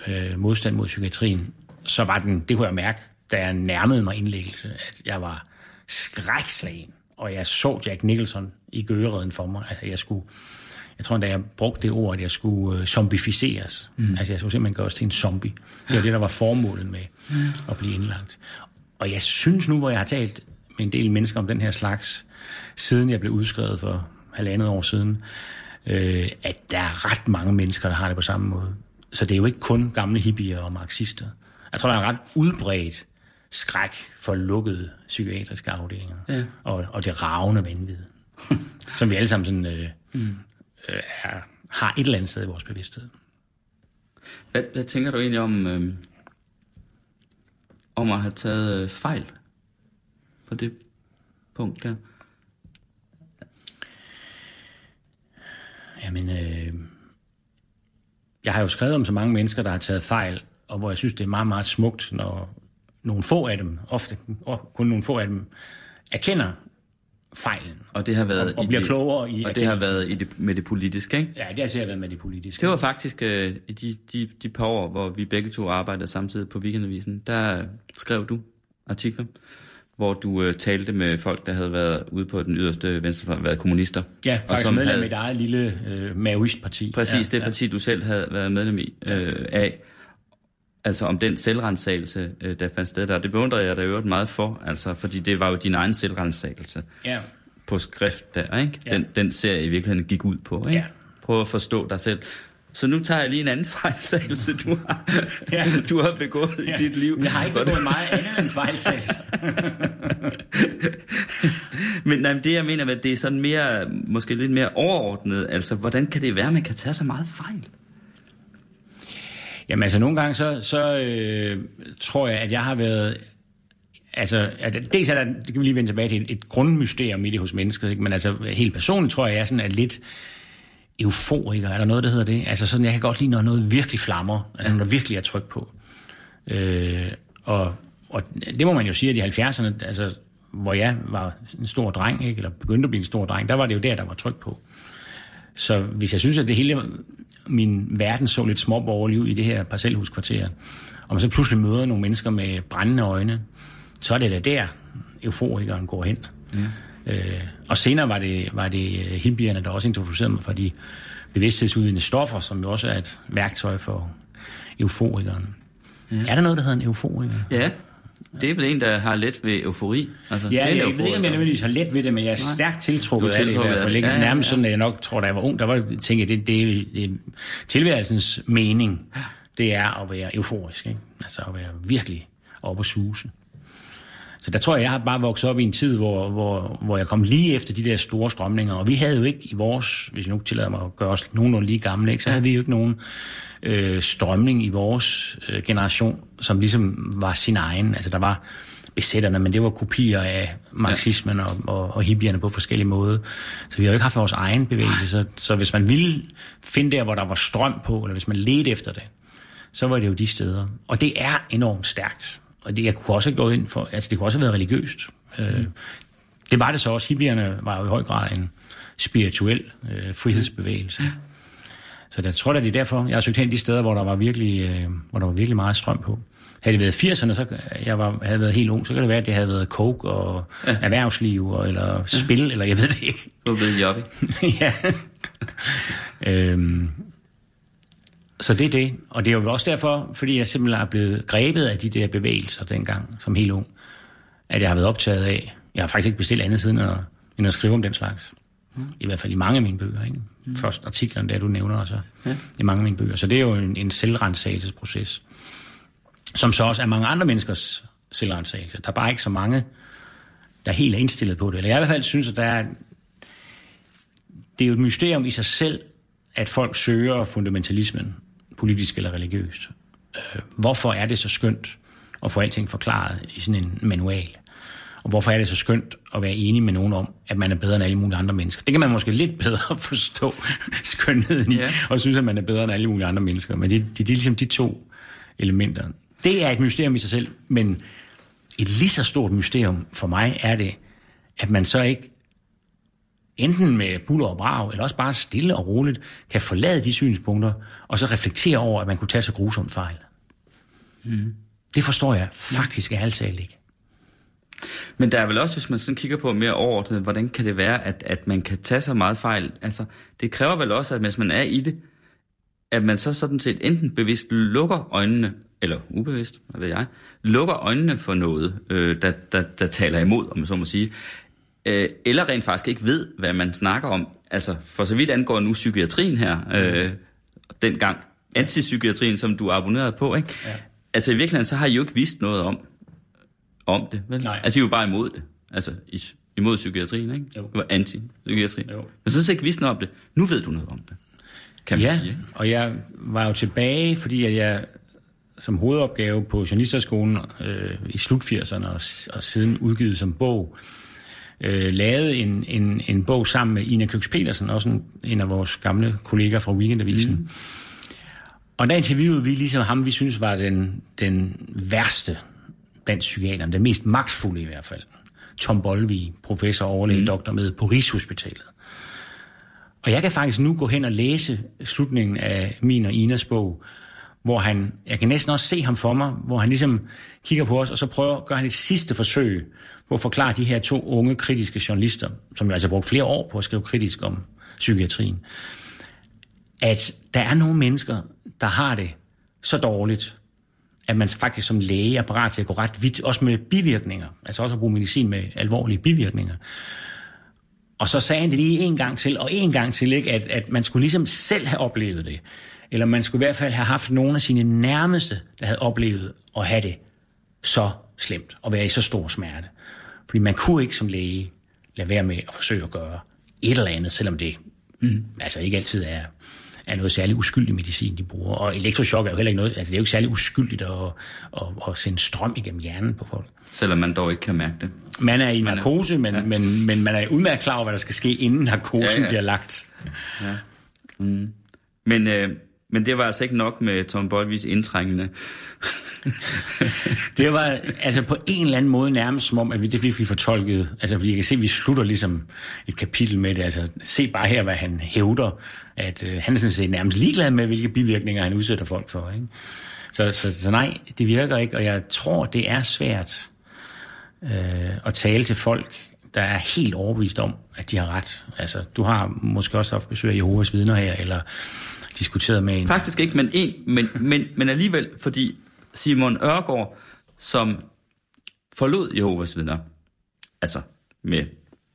Speaker 4: øh, modstand mod psykiatrien, så var den, det kunne jeg mærke, da jeg nærmede mig indlæggelse, at jeg var skrækslagen, og jeg så Jack Nicholson i gøreden for mig. Altså, jeg skulle, jeg tror da jeg brugte det ord, at jeg skulle uh, zombificeres. Mm. Altså, jeg skulle simpelthen gøres til en zombie. Det var det, der var formålet med mm. at blive indlagt. Og jeg synes nu, hvor jeg har talt med en del mennesker om den her slags, siden jeg blev udskrevet for halvandet år siden, øh, at der er ret mange mennesker, der har det på samme måde. Så det er jo ikke kun gamle hippier og marxister. Jeg tror, der er ret udbredt skræk for lukkede psykiatriske afdelinger. Ja. Og, og det ravne vanvid, *laughs* som vi alle sammen sådan, øh, mm. øh, er, har et eller andet sted i vores bevidsthed.
Speaker 5: Hvad, hvad tænker du egentlig om, øh, om at have taget øh, fejl på det punkt der?
Speaker 4: Jamen, øh, jeg har jo skrevet om så mange mennesker, der har taget fejl, og hvor jeg synes, det er meget, meget smukt, når nogle få af dem, ofte og kun nogle få af dem, erkender fejlen.
Speaker 5: Og det har været
Speaker 4: og, og bliver det, klogere i
Speaker 5: Og det har været i det, med det politiske, ikke?
Speaker 4: Ja, det har sikkert været med det politiske.
Speaker 5: Det var faktisk uh, i de, de, de par år, hvor vi begge to arbejdede samtidig på Weekendavisen, der skrev du artikler, hvor du uh, talte med folk, der havde været ude på den yderste venstrefløj, været kommunister.
Speaker 4: Ja, faktisk og som medlem havde, af mit eget lille uh, maoist-parti.
Speaker 5: Præcis, ja, det parti, ja. du selv havde været medlem i, uh, af altså om den selvrensagelse, øh, der fandt sted der. Det beundrer jeg da øvrigt meget for, altså, fordi det var jo din egen selvrensagelse
Speaker 4: ja.
Speaker 5: på skrift der, ikke? Den, ja. den serie i virkeligheden gik ud på, ikke? Ja. Prøv at forstå dig selv. Så nu tager jeg lige en anden *laughs* fejltagelse, du har, ja. du har begået ja. i dit liv.
Speaker 4: Jeg har ikke begået meget andet end fejltagelse. *laughs*
Speaker 5: Men nej, det jeg mener, at det er sådan mere, måske lidt mere overordnet. Altså, hvordan kan det være, at man kan tage så meget fejl?
Speaker 4: Jamen altså, nogle gange så, så øh, tror jeg, at jeg har været... Altså, at dels er der, det kan vi lige vende tilbage til, et, et grundmysterium i det hos mennesker, ikke? men altså helt personligt tror jeg, at jeg er sådan er lidt euforiker, er der noget, der hedder det? Altså sådan, jeg kan godt lide, når noget virkelig flammer, altså når der virkelig er tryk på. Øh, og, og det må man jo sige, at i 70'erne, altså, hvor jeg var en stor dreng, ikke? eller begyndte at blive en stor dreng, der var det jo der, der var tryk på. Så hvis jeg synes, at det hele min verden så lidt småborgerlig ud i det her parcelhuskvarter, og man så pludselig møder nogle mennesker med brændende øjne, så er det da der, euforikeren går hen. Ja. Øh, og senere var det, var det øh, hippierne, der også introducerede mig for de bevidsthedsudvidende stoffer, som jo også er et værktøj for euforikeren. Ja. Er der noget, der hedder en euforiker?
Speaker 5: Ja, det er vel en, der har let ved eufori.
Speaker 4: Altså, ja, jeg, jeg ved ikke, om jeg nødvendigvis har let ved det, men jeg er stærkt tiltrukket af det i hvert fald. Ja, ja, Nærmest sådan, at jeg nok tror, da jeg var ung, der var tænkte jeg, det, det, det, tilværelsens mening, det er at være euforisk. Ikke? Altså at være virkelig oppe og suse. Så der tror jeg, jeg har bare vokset op i en tid, hvor, hvor, hvor jeg kom lige efter de der store strømninger. Og vi havde jo ikke i vores, hvis jeg nu tillader mig at gøre os nogenlunde lige gamle, ikke, så havde vi jo ikke nogen øh, strømning i vores øh, generation, som ligesom var sin egen. Altså der var besætterne, men det var kopier af marxismen og, og, og hippierne på forskellige måder. Så vi har jo ikke haft vores egen bevægelse. Så, så hvis man ville finde der, hvor der var strøm på, eller hvis man ledte efter det, så var det jo de steder. Og det er enormt stærkt. Og det, jeg kunne også have gået ind for, altså det kunne også have været religiøst. Øh, mm. det var det så også. Hippierne var jo i høj grad en spirituel øh, frihedsbevægelse. Så jeg tror at det er derfor, jeg har søgt hen de steder, hvor der var virkelig, øh, hvor der var virkelig meget strøm på. Havde det været 80'erne, så jeg var, havde været helt ung, så kan det være, at det havde været coke og ja. erhvervsliv, og, eller spil, ja. eller jeg ved det ikke.
Speaker 5: Du er blevet jobby. *laughs*
Speaker 4: ja. øhm, så det er det. Og det er jo også derfor, fordi jeg simpelthen er blevet grebet af de der bevægelser dengang, som helt ung, at jeg har været optaget af, jeg har faktisk ikke bestilt andet siden at, end at skrive om den slags. Mm. I hvert fald i mange af mine bøger. Ikke? Mm. Først artiklerne, der du nævner, og så ja. i mange af mine bøger. Så det er jo en, en selvrensagelsesproces, som så også er mange andre menneskers selvrensagelse. Der er bare ikke så mange, der er helt indstillet på det. Eller jeg i hvert fald synes, at der er, det er jo et mysterium i sig selv, at folk søger fundamentalismen, politisk eller religiøst. øh, hvorfor er det så skønt at få alting forklaret i sådan en manual? Og hvorfor er det så skønt at være enig med nogen om, at man er bedre end alle mulige andre mennesker? Det kan man måske lidt bedre *laughs* forstå *laughs* skønheden i,
Speaker 5: Ja.
Speaker 4: og synes, at man er bedre end alle mulige andre mennesker. Men det, det, det er ligesom de to elementer. Det er et mysterium i sig selv, men et lige så stort mysterium for mig er det, at man så ikke enten med buller og brag, eller også bare stille og roligt, kan forlade de synspunkter, og så reflektere over, at man kunne tage så grusomt fejl. Mm. Det forstår jeg faktisk ærligt talt ikke.
Speaker 5: Men der er vel også, hvis man sådan kigger på mere overordnet, hvordan kan det være, at, at man kan tage så meget fejl? Altså, det kræver vel også, at hvis man er i det, at man så sådan set enten bevidst lukker øjnene, eller ubevidst, hvad ved jeg, lukker øjnene for noget, øh, der, der, der taler imod, om man så må sige, øh, eller rent faktisk ikke ved, hvad man snakker om. Altså, for så vidt angår nu psykiatrien her, øh, dengang antipsykiatrien, som du abonnerede på, ikke? Ja. Altså i virkeligheden, så har I jo ikke vidst noget om, om det, vel?
Speaker 4: Nej.
Speaker 5: Altså I er jo bare imod det. Altså i, imod psykiatrien, ikke?
Speaker 4: Jo.
Speaker 5: Det var anti-psykiatri.
Speaker 4: Jo.
Speaker 5: Men så ikke vidst noget om det. Nu ved du noget om det, kan man
Speaker 4: Ja,
Speaker 5: sige. ikke?
Speaker 4: og jeg var jo tilbage, fordi at jeg som hovedopgave på Journalisterskolen øh, i slut 80'erne og, og siden udgivet som bog, øh, lavede en, en, en bog sammen med Ina Køks Petersen, også en, en af vores gamle kolleger fra Weekendavisen. Mm. Og der interviewede vi ligesom ham, vi synes var den, den værste blandt psykiaterne, den mest magtfulde i hvert fald. Tom Bolvi, professor overlæge, mm. doktor med på Rigshospitalet. Og jeg kan faktisk nu gå hen og læse slutningen af min og Inas bog, hvor han, jeg kan næsten også se ham for mig, hvor han ligesom kigger på os, og så prøver, gør han et sidste forsøg på at forklare de her to unge kritiske journalister, som jo altså har brugt flere år på at skrive kritisk om psykiatrien, at der er nogle mennesker, der har det så dårligt, at man faktisk som læge er parat til at gå ret vidt, også med bivirkninger, altså også at bruge medicin med alvorlige bivirkninger. Og så sagde han det lige en gang til, og en gang til, ikke? At, at man skulle ligesom selv have oplevet det. Eller man skulle i hvert fald have haft nogle af sine nærmeste, der havde oplevet at have det så slemt, og være i så stor smerte. Fordi man kunne ikke som læge lade være med at forsøge at gøre et eller andet, selvom det mm. altså ikke altid er, er noget særligt uskyldig medicin, de bruger. Og elektrochok er jo heller ikke noget, altså det er jo ikke særlig uskyldigt at, at, at sende strøm igennem hjernen på folk.
Speaker 5: Selvom man dog ikke kan mærke det.
Speaker 4: Man er i
Speaker 5: Man er-
Speaker 4: narkose, men, ja. men, men man er udmærket klar over, hvad der skal ske, inden narkosen ja,
Speaker 5: Ja,
Speaker 4: ja.
Speaker 5: ja.
Speaker 4: bliver lagt.
Speaker 5: Men, øh, men det var altså ikke nok med Tom Bolvis indtrængende. *laughs*
Speaker 4: Det var altså på en eller anden måde nærmest som om, at vi, det fik vi fortolket. Altså fordi jeg kan se, at vi slutter ligesom et kapitel med det. Altså se bare her, hvad han hævder. At øh, han er sådan set nærmest ligeglad med, hvilke bivirkninger han udsætter folk for. Ikke? Så, så, så nej, det virker ikke. Og jeg tror, det er svært øh, at tale til folk, der er helt overbevist om, at de har ret. Altså, du har måske også haft besøg af Jehovas vidner her, eller diskuteret med en...
Speaker 5: Faktisk ikke, men, en, men, men, men alligevel, fordi Simon Ørgaard, som forlod Jehovas vidner, altså med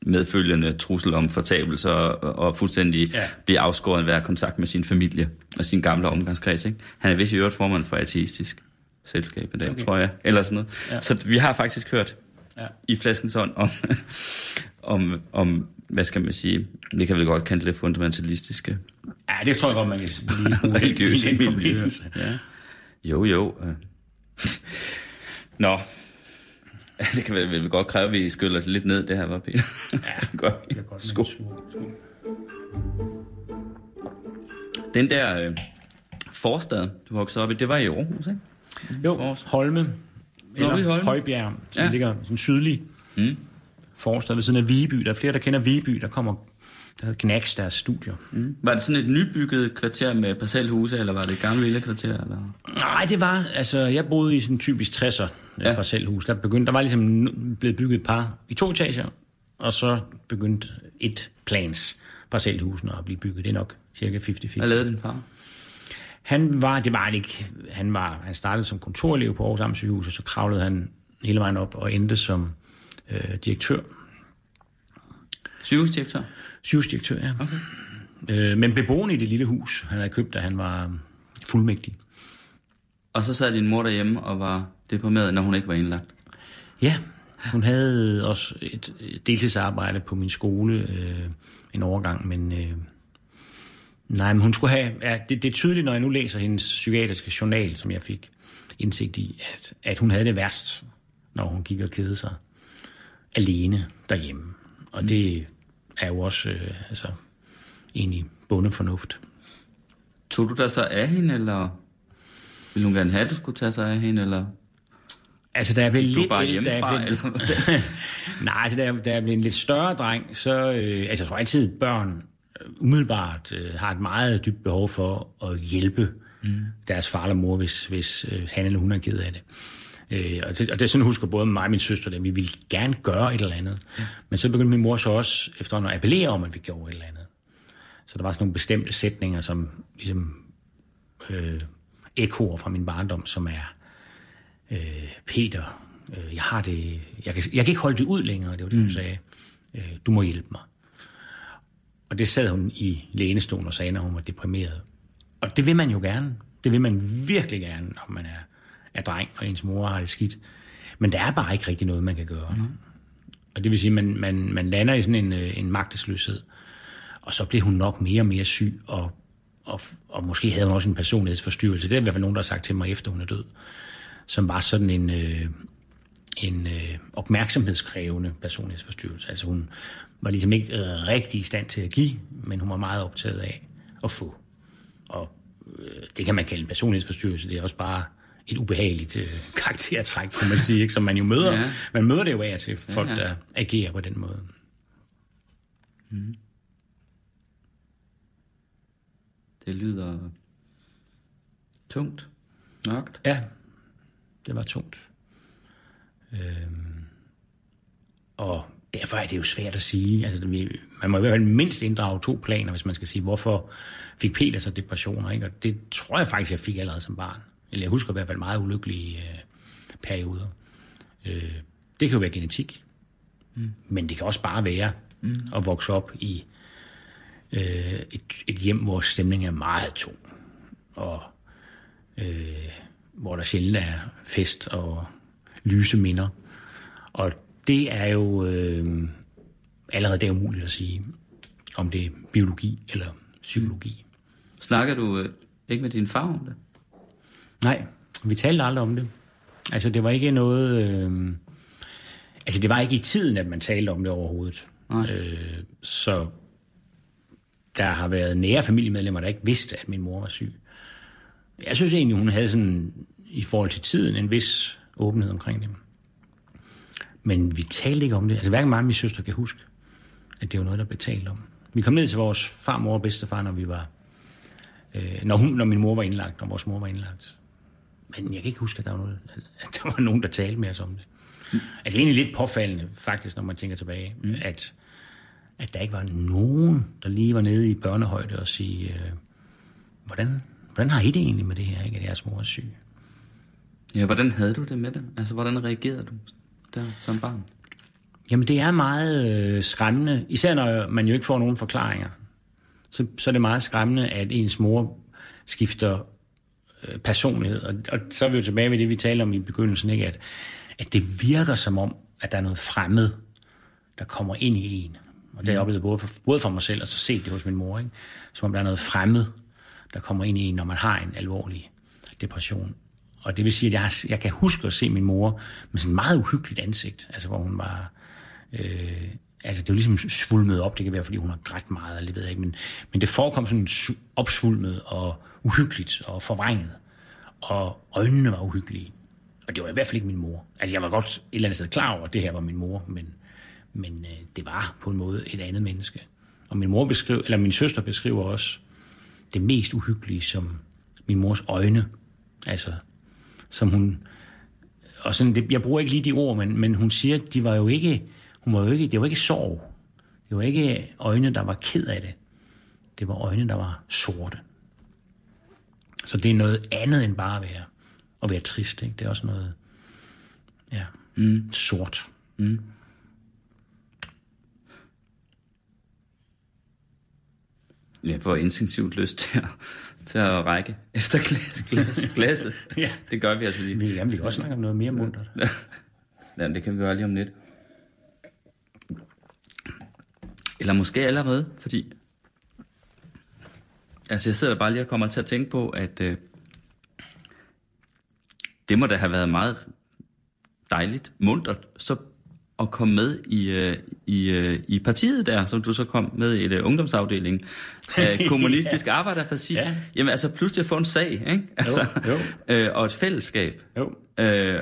Speaker 5: medfølgende trussel om fortabelse og, og fuldstændig
Speaker 4: Ja.
Speaker 5: blive afskåret af hver kontakt med sin familie og sin gamle omgangskreds. Ikke? Han er vist i øvrigt formand for ateistisk selskab i dag, okay. tror jeg, eller sådan noget.
Speaker 4: Ja.
Speaker 5: Så vi har faktisk hørt
Speaker 4: Ja.
Speaker 5: i flaskens ånd om, *laughs* om, om, hvad skal man sige, det kan vi godt kalde det fundamentalistiske
Speaker 4: Ja, det tror jeg godt, man kan bruge *laughs*
Speaker 5: religiøse
Speaker 4: i den
Speaker 5: miljøer.
Speaker 4: forbindelse.
Speaker 5: Ja. Jo, jo. øh. Nå. *laughs* Det kan vel, vel godt kræve, at vi skyller det lidt ned, det her, var Peter? Ja, *laughs* godt.
Speaker 4: Det er godt,
Speaker 5: Skål.
Speaker 4: skål.
Speaker 5: Den der øh, forstad, du voksede op i, det var i Aarhus, ikke?
Speaker 4: Jo,
Speaker 5: Forrest.
Speaker 4: Holme, eller
Speaker 5: Holme.
Speaker 4: Højbjerg, som
Speaker 5: Ja.
Speaker 4: ligger som sydlig
Speaker 5: Mm.
Speaker 4: Forstad ved siden af Viby. Der er flere, der kender Viby, der kommer der hedder Knacks, deres studier.
Speaker 5: Mm. Var det sådan et nybygget kvarter med parcelhuse, eller var det et gammelt lille kvarter? Eller?
Speaker 4: Nej, det var, altså, jeg boede i sådan en typisk 60'er ja. Parcelhus. Der, begyndte, der var ligesom blevet bygget et par i to etager, og så begyndte et plans parcelhusene at blive bygget. Det er nok cirka 50-50.
Speaker 5: Hvad lavede din far?
Speaker 4: Han var, det var han ikke, han, var, han startede som kontorelev på Aarhus Amtssygehus, og så kravlede han hele vejen op og endte som øh, direktør.
Speaker 5: Sygehusdirektør?
Speaker 4: Sygehusdirektør, ja. Okay. Øh, men beboende i det lille hus, han havde købt, da han var fuldmægtig.
Speaker 5: Og så sad din mor derhjemme og var deprimeret, når hun ikke var indlagt.
Speaker 4: Ja, hun havde også et deltidsarbejde på min skole øh, en overgang, men, øh, Nej, men hun skulle have... Ja, det, det er tydeligt, når jeg nu læser hendes psykiatriske journal, som jeg fik indsigt i, at, at hun havde det værst, når hun gik og kedede sig alene derhjemme. Og mm. det er jo også øh, altså, egentlig bondefornuft.
Speaker 5: Tog du dig så af hende, eller ville hun gerne have, at du skulle tage sig af hende, eller
Speaker 4: Altså, da jeg blev
Speaker 5: du
Speaker 4: lidt...
Speaker 5: bare
Speaker 4: da jeg blev,
Speaker 5: eller *laughs*
Speaker 4: Nej, altså, da jeg, da jeg blev en lidt større dreng, så... Øh, altså, jeg tror altid, børn øh, umiddelbart øh, har et meget dybt behov for at hjælpe mm. deres far eller mor, hvis, hvis øh, han eller hun er ked af det. Øh, og, det, og det er sådan, husker både mig og min søster, at vi ville gerne gøre et eller andet. Ja. Men så begyndte min mor så også efterhånden at appellere om, at vi gjorde et eller andet. Så der var sådan nogle bestemte sætninger, som ligesom øh, ekoer fra min barndom, som er øh, Peter, øh, jeg har det, jeg kan, jeg kan ikke holde det ud længere, det var det, hun sagde. Øh, du må hjælpe mig. Og det sad hun i lænestolen og sagde, når hun var deprimeret. Og det vil man jo gerne. Det vil man virkelig gerne, når man er, er dreng, og ens mor har det skidt. Men der er bare ikke rigtig noget, man kan gøre. Mm. Og det vil sige, at man, man, man lander i sådan en, øh, en magtesløshed. Og så blev hun nok mere og mere syg, og, og, og måske havde hun også en personlighedsforstyrrelse. Det er i hvert fald nogen, der har sagt til mig, efter hun er død. Som var sådan en, øh, en øh, opmærksomhedskrævende personlighedsforstyrrelse. Altså hun var ligesom ikke øh, rigtig i stand til at give, men hun var meget optaget af at få. Og øh, det kan man kalde en personlighedsforstyrrelse. Det er også bare et ubehageligt øh, *laughs* karaktertræk, kunne man sige, ikke? som man jo møder.
Speaker 5: Ja.
Speaker 4: Man møder det jo af til folk,
Speaker 5: Ja, ja.
Speaker 4: der agerer på den måde.
Speaker 5: det lyder tungt, mørkt.
Speaker 4: Ja, det var tungt. Øhm, og derfor er det jo svært at sige. Altså, vi- man må i hvert fald mindst inddrage to planer, hvis man skal sige, hvorfor fik Peter så depressioner. Ikke? Og det tror jeg faktisk, jeg fik allerede som barn. Eller jeg husker i hvert fald meget ulykkelige øh, perioder. Øh, det kan jo være genetik, mm. men det kan også bare være mm. at vokse op i øh, et, et hjem, hvor stemningen er meget tung. Og øh, hvor der sjældent er fest og lyse minder. Og det er jo øh, allerede det er umuligt at sige, om det er biologi eller psykologi.
Speaker 5: Snakker du øh, ikke med din far om det?
Speaker 4: Nej, vi talte aldrig om det. Altså, det var ikke noget... Øh, altså, det var ikke i tiden, at man talte om det overhovedet.
Speaker 5: Nej.
Speaker 4: Øh, så der har været nære familiemedlemmer, der ikke vidste, at min mor var syg. Jeg synes egentlig, hun havde sådan, i forhold til tiden, en vis åbenhed omkring det. Men vi talte ikke om det. Altså, hverken mig og min søster kan huske, at det var noget, der blev talt om. Vi kom ned til vores farmor og bedstefar, når vi var... Øh, når, hun, når min mor var indlagt, når vores mor var indlagt. Men jeg kan ikke huske, at der var, noget, *laughs* at der var nogen, der talte med os om det. Altså egentlig lidt påfaldende, faktisk, når man tænker tilbage, mm. at, at der ikke var nogen, der lige var nede i børnehøjde og sige, øh, hvordan, hvordan har I det egentlig med det her, ikke, at jeres mor er syg?
Speaker 5: Ja, hvordan havde du det med det? Altså, hvordan reagerede du der som barn?
Speaker 4: Jamen det er meget øh, skræmmende, især når man jo ikke får nogen forklaringer. Så, så er det meget skræmmende, at ens mor skifter personlighed. Og, og så er vi jo tilbage ved det, vi talte om i begyndelsen, ikke? At, at det virker som om, at der er noget fremmed, der kommer ind i en. Og det har jeg oplevet både for, både for mig selv, og så set det hos min mor. Ikke? Som om der er noget fremmed, der kommer ind i en, når man har en alvorlig depression. Og det vil sige, at jeg, har, jeg kan huske at se min mor med sådan et meget uhyggeligt ansigt, altså hvor hun var... Øh, altså det er jo ligesom svulmet op, det kan være, fordi hun har grædt meget, eller det ved jeg ikke, men, men det forekom sådan opsvulmet og uhyggeligt og forvrænget. Og øjnene var uhyggelige. Og det var i hvert fald ikke min mor. Altså jeg var godt et eller andet sted klar over, at det her var min mor, men, men øh, det var på en måde et andet menneske. Og min mor beskriver, eller min søster beskriver også det mest uhyggelige som min mors øjne. Altså, som hun... Og sådan, det, jeg bruger ikke lige de ord, men, men hun siger, at de var jo ikke, hun var jo ikke, det var ikke sorg. Det var ikke øjne, der var ked af det. Det var øjne, der var sorte. Så det er noget andet end bare at være, at være trist. Ikke? Det er også noget ja, mm. sort.
Speaker 5: Jeg får instinktivt lyst til at, til at række efter glas, glas, *laughs* glasset.
Speaker 4: Ja.
Speaker 5: Det gør vi altså lige.
Speaker 4: Vi, jamen, vi kan også snakke om noget mere muntert.
Speaker 5: Ja, det kan vi gøre lige om lidt. Eller måske allerede, fordi Altså, jeg sidder bare lige og kommer til at tænke på, at øh, det må da have været meget dejligt, muntert, så at komme med i, øh, i, øh, i partiet der, som du så kom med i det ungdomsafdeling *laughs* af kommunistisk ja. arbejderparti. Ja. Jamen altså pludselig at få en sag, ikke? Altså, jo, jo. *laughs* Øh, og et fællesskab.
Speaker 4: Jo.
Speaker 5: Øh,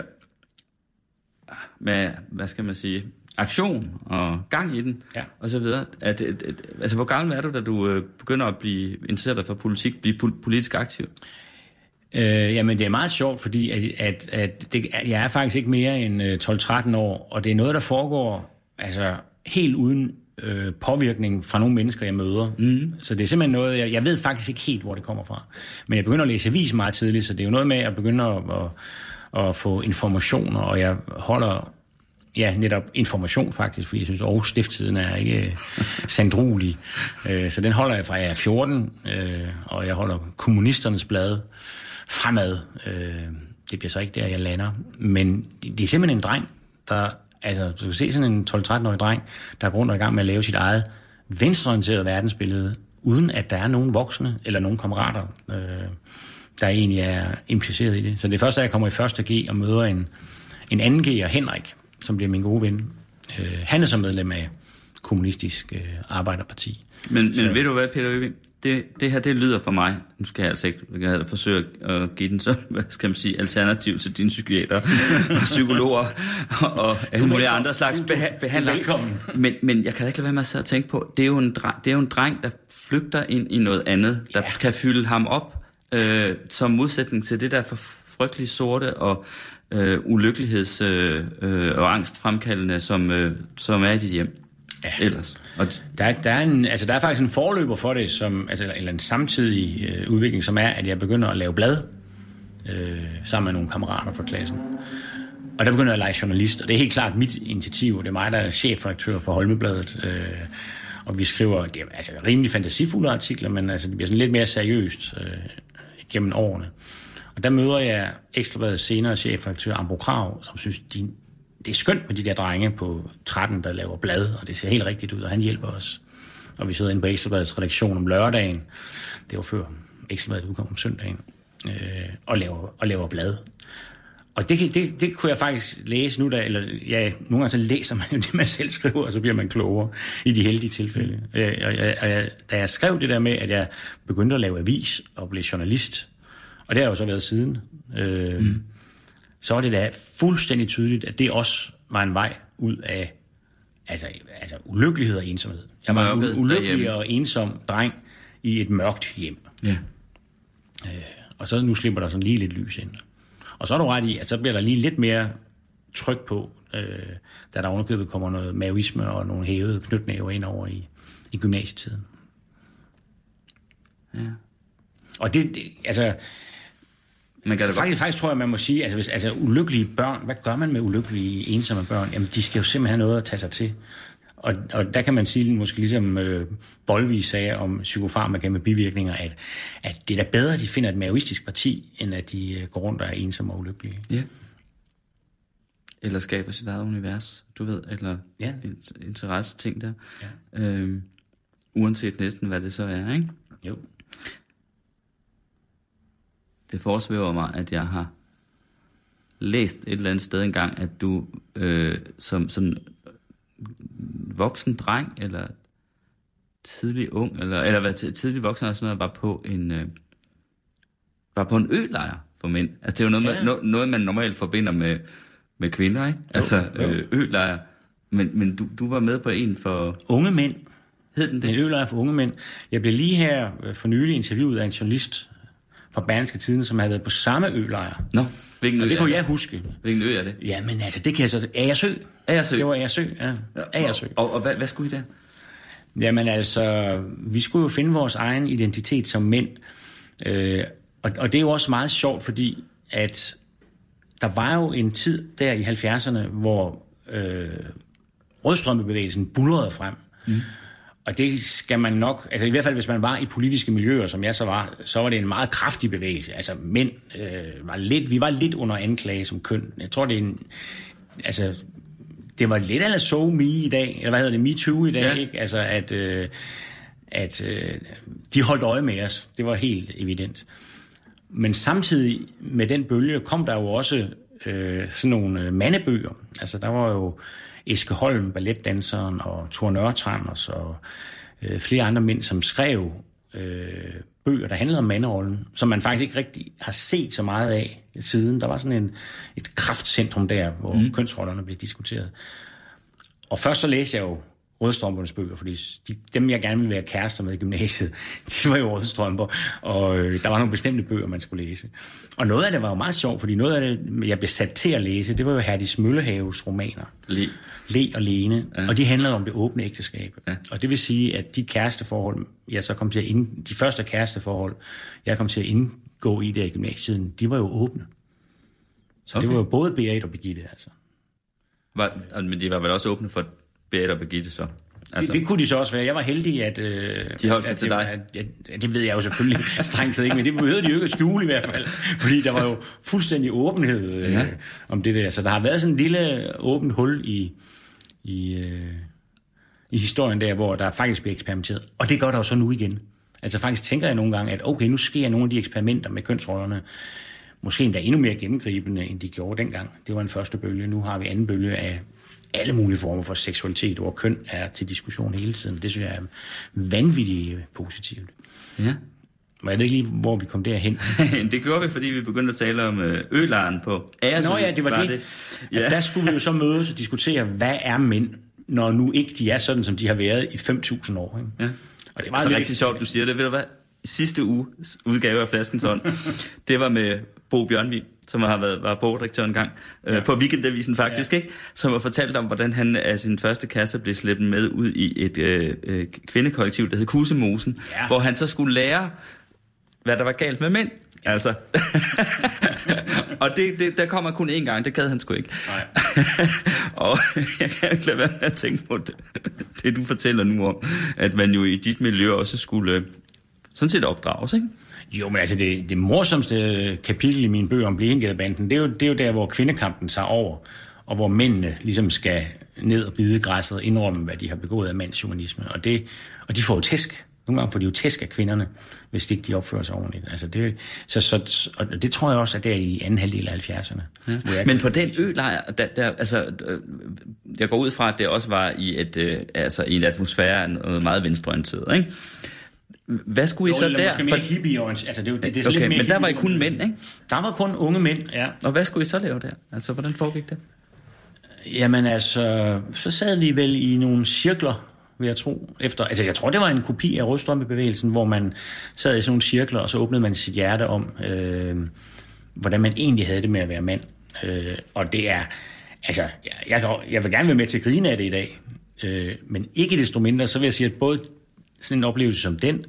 Speaker 5: med, hvad skal man sige, aktion og gang i den, ja. og så videre. At, at, at, altså, hvor gammel er du, da du øh, begynder at blive interesseret for politik, blive politisk aktiv?
Speaker 4: Øh, jamen, det er meget sjovt, fordi at, at, at det, at jeg er faktisk ikke mere end 12-13 øh, år, og det er noget, der foregår altså, helt uden øh, påvirkning fra nogle mennesker, jeg møder. Mm. Så det er simpelthen noget, jeg, jeg ved faktisk ikke helt, hvor det kommer fra. Men jeg begynder at læse avis meget tidligt, så det er jo noget med at begynde at, at, at få informationer, og jeg holder ja, netop information faktisk, fordi jeg synes, Aarhus Stifttiden er ikke øh, sandruelig. Øh, så den holder jeg fra, jeg er 14, øh, og jeg holder kommunisternes blad fremad. Det bliver så ikke der, jeg lander. Men det er simpelthen en dreng, der... Altså, du kan se sådan en 12-13-årig dreng, der er rundt og i gang med at lave sit eget venstreorienteret verdensbillede, uden at der er nogen voksne eller nogen kammerater, der egentlig er impliceret i det. Så det første, jeg kommer i første G og møder en, en anden G'er, Henrik, som bliver min gode ven. Øh, han er så medlem af Kommunistisk øh, Arbejderparti.
Speaker 5: Men, så. men ved du hvad, Peter Øving? Det, det her, det lyder for mig, nu skal jeg altså ikke jeg forsøge at give den så, *laughs* hvad skal man sige, alternativ til dine psykiater *laughs* og psykologer og, og alle mulige andre slags beha- behandlere.
Speaker 4: Velkommen.
Speaker 5: Men, men jeg kan da ikke lade være med at sidde og tænke på, det er jo en, dreng, det er jo en dreng, der flygter ind i noget andet, der ja. kan fylde ham op øh, som modsætning til det der for frygtelige sorte og øh, ulykkeligheds- øh, øh, og angstfremkaldende, som, øh, som er i dit hjem. Ja. Ellers.
Speaker 4: Og der, der, er en, altså der er faktisk en forløber for det, som, altså, eller en samtidig øh, udvikling, som er, at jeg begynder at lave blad øh, sammen med nogle kammerater fra klassen. Og der begynder jeg at lege journalist, og det er helt klart mit initiativ. Det er mig, der er chefredaktør for Holmebladet. Øh, og vi skriver det er, altså, rimelig fantasifulde artikler, men altså, det bliver sådan lidt mere seriøst øh, gennem årene. Og der møder jeg Ekstrabladets senere chefredaktør Ambro Krav, som synes, de, det er skønt med de der drenge på 13, der laver blad, og det ser helt rigtigt ud, og han hjælper os. Og vi sidder inde på Ekstrabladets redaktion om lørdagen, det var før Ekstrabladet udkom om søndagen, øh, og, laver, og laver blad. Og det, det, det kunne jeg faktisk læse nu, da, eller ja, nogle gange så læser man jo det, man selv skriver, og så bliver man klogere i de heldige tilfælde. Mm. Øh, og, og, og, da jeg skrev det der med, at jeg begyndte at lave avis og blev journalist, og det har jo så været siden. Øh, mm. Så var det da fuldstændig tydeligt, at det også var en vej ud af altså, altså ulykkelighed og ensomhed. Jeg var en ulykkelig derhjemme. og ensom dreng i et mørkt hjem.
Speaker 5: Ja.
Speaker 4: Øh, og så nu slipper der sådan lige lidt lys ind. Og så er du ret i, at så bliver der lige lidt mere tryk på, øh, da der underkøbet kommer noget maoisme og nogle hævede knytnæver ind over i, i gymnasietiden.
Speaker 5: Ja.
Speaker 4: Og det, det altså, man kan faktisk, godt... faktisk tror jeg, man må sige, altså, hvis, altså ulykkelige børn, hvad gør man med ulykkelige, ensomme børn? Jamen, de skal jo simpelthen have noget at tage sig til. Og, og der kan man sige, måske ligesom øh, Bolvi sagde om psykofarmaka med bivirkninger, at, at det er da bedre, at de finder et maoistisk parti, end at de øh, går rundt og er ensomme og ulykkelige.
Speaker 5: Ja. Eller skaber sit eget univers, du ved, eller ja. interesse ting der. Ja. Øhm, uanset næsten, hvad det så er, ikke?
Speaker 4: Jo
Speaker 5: det forsvæver mig, at jeg har læst et eller andet sted engang, at du øh, som sådan voksen dreng, eller tidlig ung, eller, eller hvad, tidlig voksen, eller sådan noget, var på en, øh, var på en ølejr for mænd. Altså det er jo noget, ja. man, no, noget man normalt forbinder med, med kvinder, ikke? Jo, altså øh, ølejr. Men, men du, du var med på en for...
Speaker 4: Unge mænd.
Speaker 5: Hed den det?
Speaker 4: En ølejr for unge mænd. Jeg blev lige her for nylig interviewet af en journalist, fra Berlingske Tiden, som havde været på samme ølejr.
Speaker 5: Nå, hvilken ø
Speaker 4: Og det kunne jeg huske.
Speaker 5: Hvilken ø er det?
Speaker 4: Ja, men altså, det kan jeg så... Agersø.
Speaker 5: Agersø?
Speaker 4: Det var Agersø, ja. Agersø.
Speaker 5: Og, og, og hvad, hvad skulle I der?
Speaker 4: Jamen altså, vi skulle jo finde vores egen identitet som mænd. Øh, og, og det er jo også meget sjovt, fordi at der var jo en tid der i 70'erne, hvor øh, rødstrømpebevægelsen bulrede frem. Mm. Og det skal man nok, altså i hvert fald hvis man var i politiske miljøer, som jeg så var, så var det en meget kraftig bevægelse. Altså mænd øh, var lidt, vi var lidt under anklage som køn. Jeg tror det er en, altså det var lidt af so me i dag, eller hvad hedder det, me too i dag, ja. ikke? Altså at, øh, at øh, de holdt øje med os. Det var helt evident. Men samtidig med den bølge kom der jo også øh, sådan nogle øh, mandebøger. Altså der var jo Eske Holm, balletdanseren, og Thor Nørtranders og øh, flere andre mænd, som skrev øh, bøger, der handlede om manderollen, som man faktisk ikke rigtig har set så meget af siden. Der var sådan en, et kraftcentrum der, hvor mm. kønsrollerne blev diskuteret. Og først så læste jeg jo rødstrømpernes bøger, fordi de, dem, jeg gerne ville være kærester med i gymnasiet, *laughs* de var jo rødstrømper, og øh, der var nogle bestemte bøger, man skulle læse. Og noget af det var jo meget sjovt, fordi noget af det, jeg blev sat til at læse, det var jo Herdis Møllehaves romaner.
Speaker 5: Le.
Speaker 4: Le og Lene, ja. og de handlede om det åbne ægteskab. Ja. Og det vil sige, at de kæresteforhold, jeg så kom til at ind, de første kæresteforhold, jeg kom til at indgå i der i gymnasiet, de var jo åbne. Så okay. det var jo både Berit og Birgitte, altså.
Speaker 5: Var, men de var vel også åbne for Berit og Birgitte så?
Speaker 4: Altså. Det, det kunne de så også være. Jeg var heldig, at... Øh,
Speaker 5: de holdt sig
Speaker 4: at,
Speaker 5: til dig?
Speaker 4: At, at, at, det ved jeg jo selvfølgelig *laughs* strengt set ikke, men det behøvede de jo ikke at skjule i hvert fald. Fordi der var jo fuldstændig åbenhed øh, ja. om det der. Så der har været sådan en lille åbent hul i, i, øh, i historien der, hvor der faktisk bliver eksperimenteret. Og det gør der jo så nu igen. Altså faktisk tænker jeg nogle gange, at okay, nu sker nogle af de eksperimenter med kønsrollerne, måske endda endnu mere gennemgribende, end de gjorde dengang. Det var en første bølge. Nu har vi anden bølge af alle mulige former for seksualitet og køn er til diskussion hele tiden. Det synes jeg er vanvittigt positivt.
Speaker 5: Ja.
Speaker 4: Men jeg ved ikke lige, hvor vi kom derhen. *laughs*
Speaker 5: det gjorde vi, fordi vi begyndte at tale om øh, ølaren på Æresø.
Speaker 4: Nå ja, det var, var det. det. Ja. Der skulle vi jo så mødes og diskutere, hvad er mænd, når nu ikke de er sådan, som de har været i 5.000 år. Ikke?
Speaker 5: Ja. Og det var så rigtig sjovt, du siger det. Ved du hvad? Sidste uge udgave af Flaskens Hånd, *laughs* det var med Bo Bjørnvig, som har været var bogdirektør en gang, øh, ja. på Weekendavisen faktisk, ja. ikke? som har fortalt om, hvordan han af sin første kasse blev slæbt med ud i et øh, øh, kvindekollektiv, der hed Kusemosen, ja. hvor han så skulle lære, hvad der var galt med mænd. Altså. *laughs* og det, det, der kommer kun én gang, det gad han sgu ikke.
Speaker 4: Nej. *laughs*
Speaker 5: og *laughs* jeg kan ikke lade være med at tænke på det, det, du fortæller nu om, at man jo i dit miljø også skulle øh, sådan set opdrages, ikke?
Speaker 4: Jo, men altså det, det morsomste kapitel i min bøger om Blekingegade-banden, det, er jo, det er jo der, hvor kvindekampen tager over, og hvor mændene ligesom skal ned og bide græsset og indrømme, hvad de har begået af mandshumanisme. Og, det, og de får jo tæsk. Nogle gange får de jo tæsk af kvinderne, hvis ikke de opfører sig ordentligt. Altså det, så, så, og det tror jeg også, at det er i anden halvdel af 70'erne.
Speaker 5: Ja. Men på den ølejr, der, der, altså, øh, jeg går ud fra, at det også var i, et, øh, altså, i en atmosfære noget meget venstreorienteret, ikke? Hvad skulle I så der?
Speaker 4: Måske mere for... hippie altså det, det, det
Speaker 5: er okay, lidt mere men der var I kun mænd, ikke?
Speaker 4: Der var kun unge mænd, ja.
Speaker 5: Og hvad skulle I så lave der? Altså, hvordan foregik det?
Speaker 4: Jamen altså, så sad vi vel i nogle cirkler, vil jeg tro. Efter, altså jeg tror, det var en kopi af rødstrømpebevægelsen, hvor man sad i sådan nogle cirkler, og så åbnede man sit hjerte om, øh, hvordan man egentlig havde det med at være mand. Øh, og det er, altså, jeg, jeg, jeg vil gerne være med til at grine af det i dag, øh, men ikke desto mindre, så vil jeg sige, at både sådan en oplevelse som den,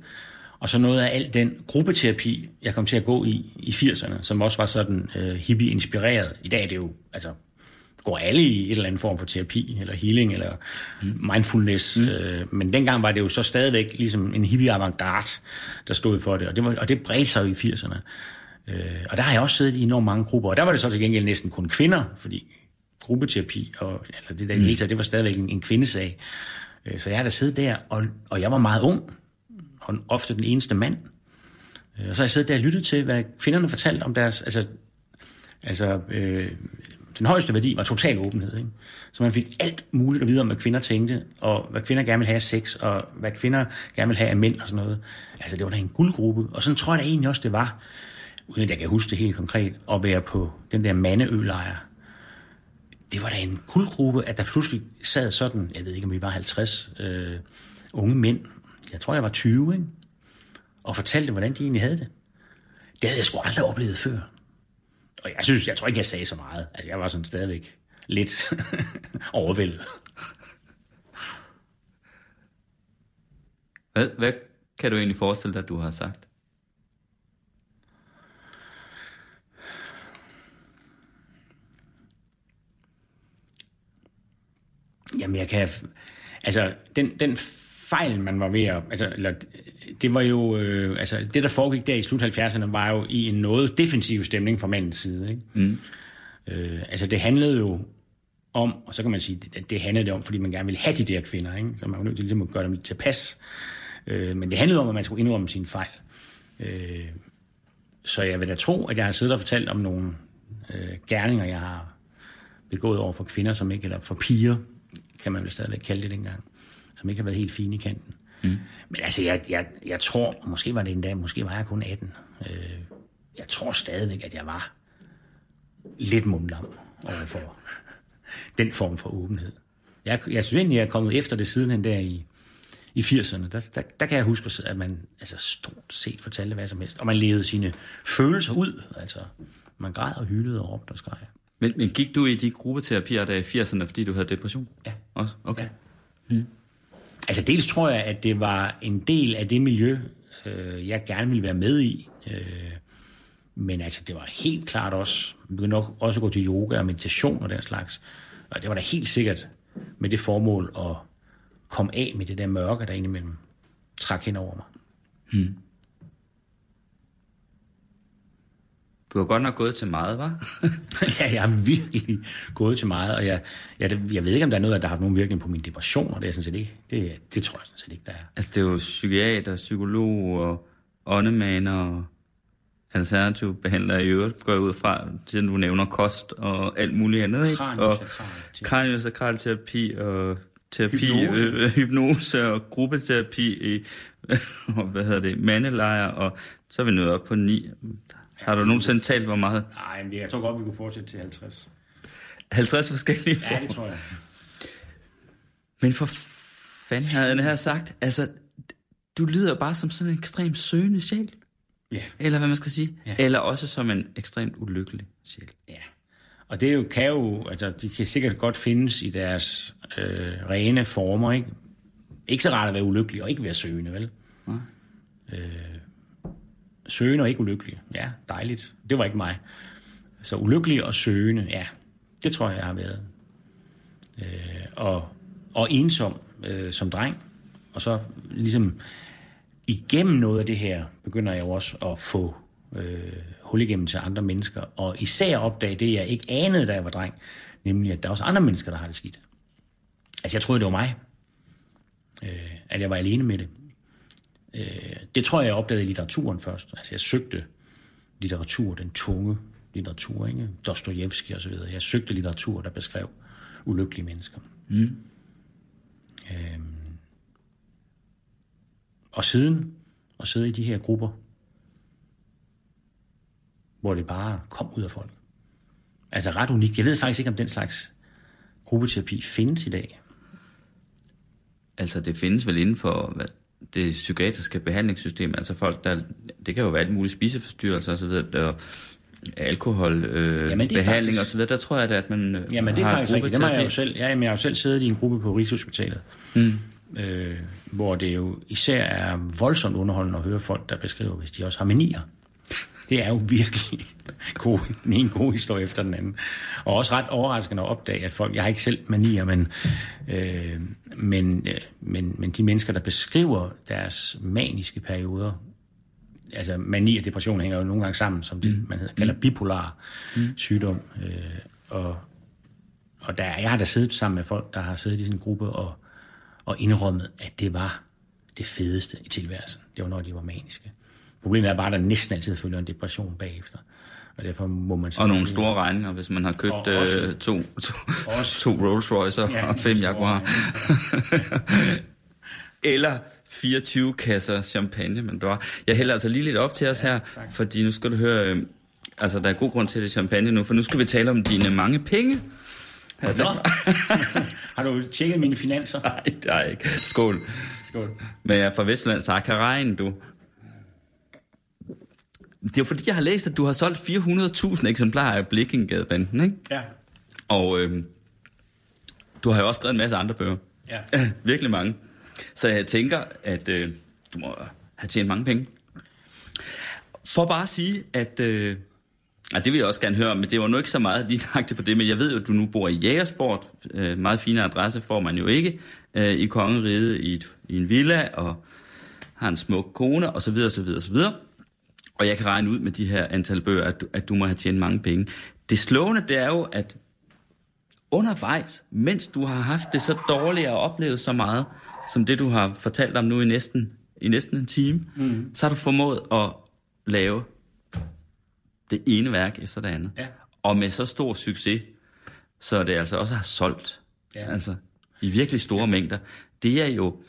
Speaker 4: og så noget af al den gruppeterapi, jeg kom til at gå i i 80'erne, som også var sådan øh, hippie-inspireret. I dag er det jo, altså, går alle i et eller andet form for terapi, eller healing, eller mm. mindfulness. Mm. Øh, men dengang var det jo så stadigvæk ligesom en hippie avantgarde, der stod for det, og det, var, og det bredte sig jo i 80'erne. Øh, og der har jeg også siddet i enormt mange grupper, og der var det så til gengæld næsten kun kvinder, fordi gruppeterapi, og, eller det der mm. hele taget, det var stadigvæk en, en kvindesag. Øh, så jeg har da siddet der, og, og jeg var meget ung, og ofte den eneste mand. Øh, og så har jeg siddet der og lyttet til, hvad kvinderne fortalte om deres... Altså, altså øh, den højeste værdi var total åbenhed. Ikke? Så man fik alt muligt at vide om, hvad kvinder tænkte, og hvad kvinder gerne ville have af sex, og hvad kvinder gerne ville have af mænd og sådan noget. Altså, det var da en guldgruppe. Og sådan tror jeg da egentlig også, det var, uden at jeg kan huske det helt konkret, at være på den der mandeølejr det var da en guldgruppe, at der pludselig sad sådan, jeg ved ikke, om vi var 50 øh, unge mænd, jeg tror, jeg var 20, ikke? og fortalte, hvordan de egentlig havde det. Det havde jeg sgu aldrig oplevet før. Og jeg synes, jeg tror ikke, jeg sagde så meget. Altså, jeg var sådan stadigvæk lidt *laughs* overvældet.
Speaker 5: Hvad, hvad kan du egentlig forestille dig, at du har sagt?
Speaker 4: Jamen, jeg kan... Altså, den, den fejl, man var ved at... Altså, eller, det var jo... Øh, altså, det, der foregik der i slut 70'erne, var jo i en noget defensiv stemning fra mandens side. Ikke? Mm. Øh, altså, det handlede jo om, og så kan man sige, at det handlede det om, fordi man gerne ville have de der kvinder, ikke? så man var nødt til ligesom at gøre dem lidt tilpas. Øh, men det handlede om, at man skulle indrømme sin fejl. Øh, så jeg vil da tro, at jeg har siddet og fortalt om nogle øh, gerninger, jeg har begået over for kvinder, som ikke, eller for piger, kan man vel stadigvæk kalde det dengang, som ikke har været helt fine i kanten. Mm. Men altså, jeg, jeg, jeg tror, måske var det en dag, måske var jeg kun 18. Øh, jeg tror stadigvæk, at jeg var lidt mundlam overfor den form for åbenhed. Jeg, jeg synes egentlig, jeg er kommet efter det siden hen der i, i 80'erne. Der, der, der kan jeg huske, at man altså, stort set fortalte hvad som helst. Og man levede sine følelser ud. Altså, man græd og hyldede og råbte og skreg.
Speaker 5: Men, men gik du i de gruppeterapier der i 80'erne, fordi du havde depression?
Speaker 4: Ja.
Speaker 5: Også? Okay.
Speaker 4: Ja. Mm. Altså dels tror jeg, at det var en del af det miljø, øh, jeg gerne ville være med i. Øh, men altså, det var helt klart også, vi begyndte nok også at gå til yoga og meditation og den slags. Og det var da helt sikkert med det formål at komme af med det der mørke, der indimellem trak hen over mig. Hmm.
Speaker 5: Du har godt nok gået til meget, var? *laughs*
Speaker 4: ja, jeg har virkelig gået til meget, og jeg, jeg, jeg ved ikke, om der er noget, der har haft nogen virkning på min depression, og det er sådan set ikke. Det, det tror jeg sådan set ikke, der er.
Speaker 5: Altså, det er jo psykiater, psykolog og åndemaner og alternativ behandler i øvrigt, går jeg ud fra, til du nævner kost og alt muligt andet, ikke? Og kraniosakralterapi og terapi, hypnose. Øh, hypnose og gruppeterapi i, *laughs* og hvad hedder det, mandelejr, og så er vi nået op på ni. Har du nogensinde talt, hvor meget?
Speaker 4: Nej, men jeg tror godt, vi kunne fortsætte til 50.
Speaker 5: 50 forskellige
Speaker 4: former? Ja, det tror jeg.
Speaker 5: Men for fanden havde jeg her sagt, altså, du lyder bare som sådan en ekstremt søgende sjæl.
Speaker 4: Ja.
Speaker 5: Eller hvad man skal sige. Ja. Eller også som en ekstremt ulykkelig sjæl.
Speaker 4: Ja. Og det jo, kan jo, altså, de kan sikkert godt findes i deres øh, rene former, ikke? Ikke så rart at være ulykkelig og ikke være søgende, vel? Ja. Øh, søgende og ikke ulykkelig. Ja, dejligt. Det var ikke mig. Så ulykkelig og søgende, ja, det tror jeg, jeg har været. Øh, og, og ensom øh, som dreng. Og så ligesom igennem noget af det her, begynder jeg jo også at få øh, hul igennem til andre mennesker. Og især opdage det, jeg ikke anede, da jeg var dreng. Nemlig, at der er også andre mennesker, der har det skidt. Altså, jeg troede, det var mig. Øh, at jeg var alene med det. Øh, det tror jeg, jeg opdagede i litteraturen først. Altså, jeg søgte litteratur, den tunge litteratur, ikke? Dostojevski og så videre. Jeg søgte litteratur, der beskrev ulykkelige mennesker. Mm. Øh, og siden at sidde i de her grupper, hvor det bare kom ud af folk. Altså ret unikt. Jeg ved faktisk ikke, om den slags gruppeterapi findes i dag.
Speaker 5: Altså det findes vel inden for hvad, det psykiatriske behandlingssystem, altså folk, der, det kan jo være alt muligt spiseforstyrrelser osv., der alkohol, øh, jamen, behandling faktisk... osv., der tror jeg da, at man
Speaker 4: øh, Jamen det er faktisk rigtigt, det har jeg jo selv, ja, jamen, jeg har jo selv siddet i en gruppe på Rigshospitalet, mm. øh, hvor det jo især er voldsomt underholdende at høre folk, der beskriver, hvis de også har manier. Det er jo virkelig god, en god historie efter den anden. Og også ret overraskende at opdage, at folk, jeg har ikke selv manier, men, øh, men, øh, men, men de mennesker, der beskriver deres maniske perioder, altså mani og depression hænger jo nogle gange sammen, som det, mm. man hedder, kalder bipolar mm. sygdom. Øh, og, og der, jeg har da siddet sammen med folk, der har siddet i sådan en gruppe og, og indrømmet, at det var det fedeste i tilværelsen. Det var, når de var maniske. Problemet er bare, at der næsten altid følger en depression bagefter. Og derfor må man
Speaker 5: Og nogle store regninger, hvis man har købt og også, øh, to, to, to Rolls Royce ja, og fem Jaguar. *laughs* Eller 24 kasser champagne, men der Jeg hælder altså lige lidt op til os ja, her, tak. fordi nu skal du høre, øh, altså der er god grund til det champagne nu, for nu skal vi tale om dine mange penge.
Speaker 4: Altså, *laughs* har du tjekket mine finanser?
Speaker 5: Nej, det har jeg ikke. Skål.
Speaker 4: Skål.
Speaker 5: Men jeg er fra Vestland, så jeg kan regne, du. Det er jo fordi, jeg har læst, at du har solgt 400.000 eksemplarer af Blikkingadebanden, ikke?
Speaker 4: Ja.
Speaker 5: Og øh, du har jo også skrevet en masse andre bøger.
Speaker 4: Ja. *laughs*
Speaker 5: Virkelig mange. Så jeg tænker, at øh, du må have tjent mange penge. For bare at sige, at... Øh, Ja, det vil jeg også gerne høre, men det var nu ikke så meget lige på det, men jeg ved jo, at du nu bor i Jægersport. Øh, meget fine adresse får man jo ikke øh, i Kongeriget i, et, i en villa, og har en smuk kone, og så videre, så videre, så videre. Og jeg kan regne ud med de her antal bøger, at du, at du må have tjent mange penge. Det slående, det er jo, at undervejs, mens du har haft det så dårligt og oplevet så meget, som det du har fortalt om nu i næsten i næsten en time, mm. så har du formået at lave det ene værk efter det andet.
Speaker 4: Ja.
Speaker 5: Og med så stor succes, så det altså også har solgt.
Speaker 4: Ja.
Speaker 5: Altså, i virkelig store ja. mængder. Det er jo...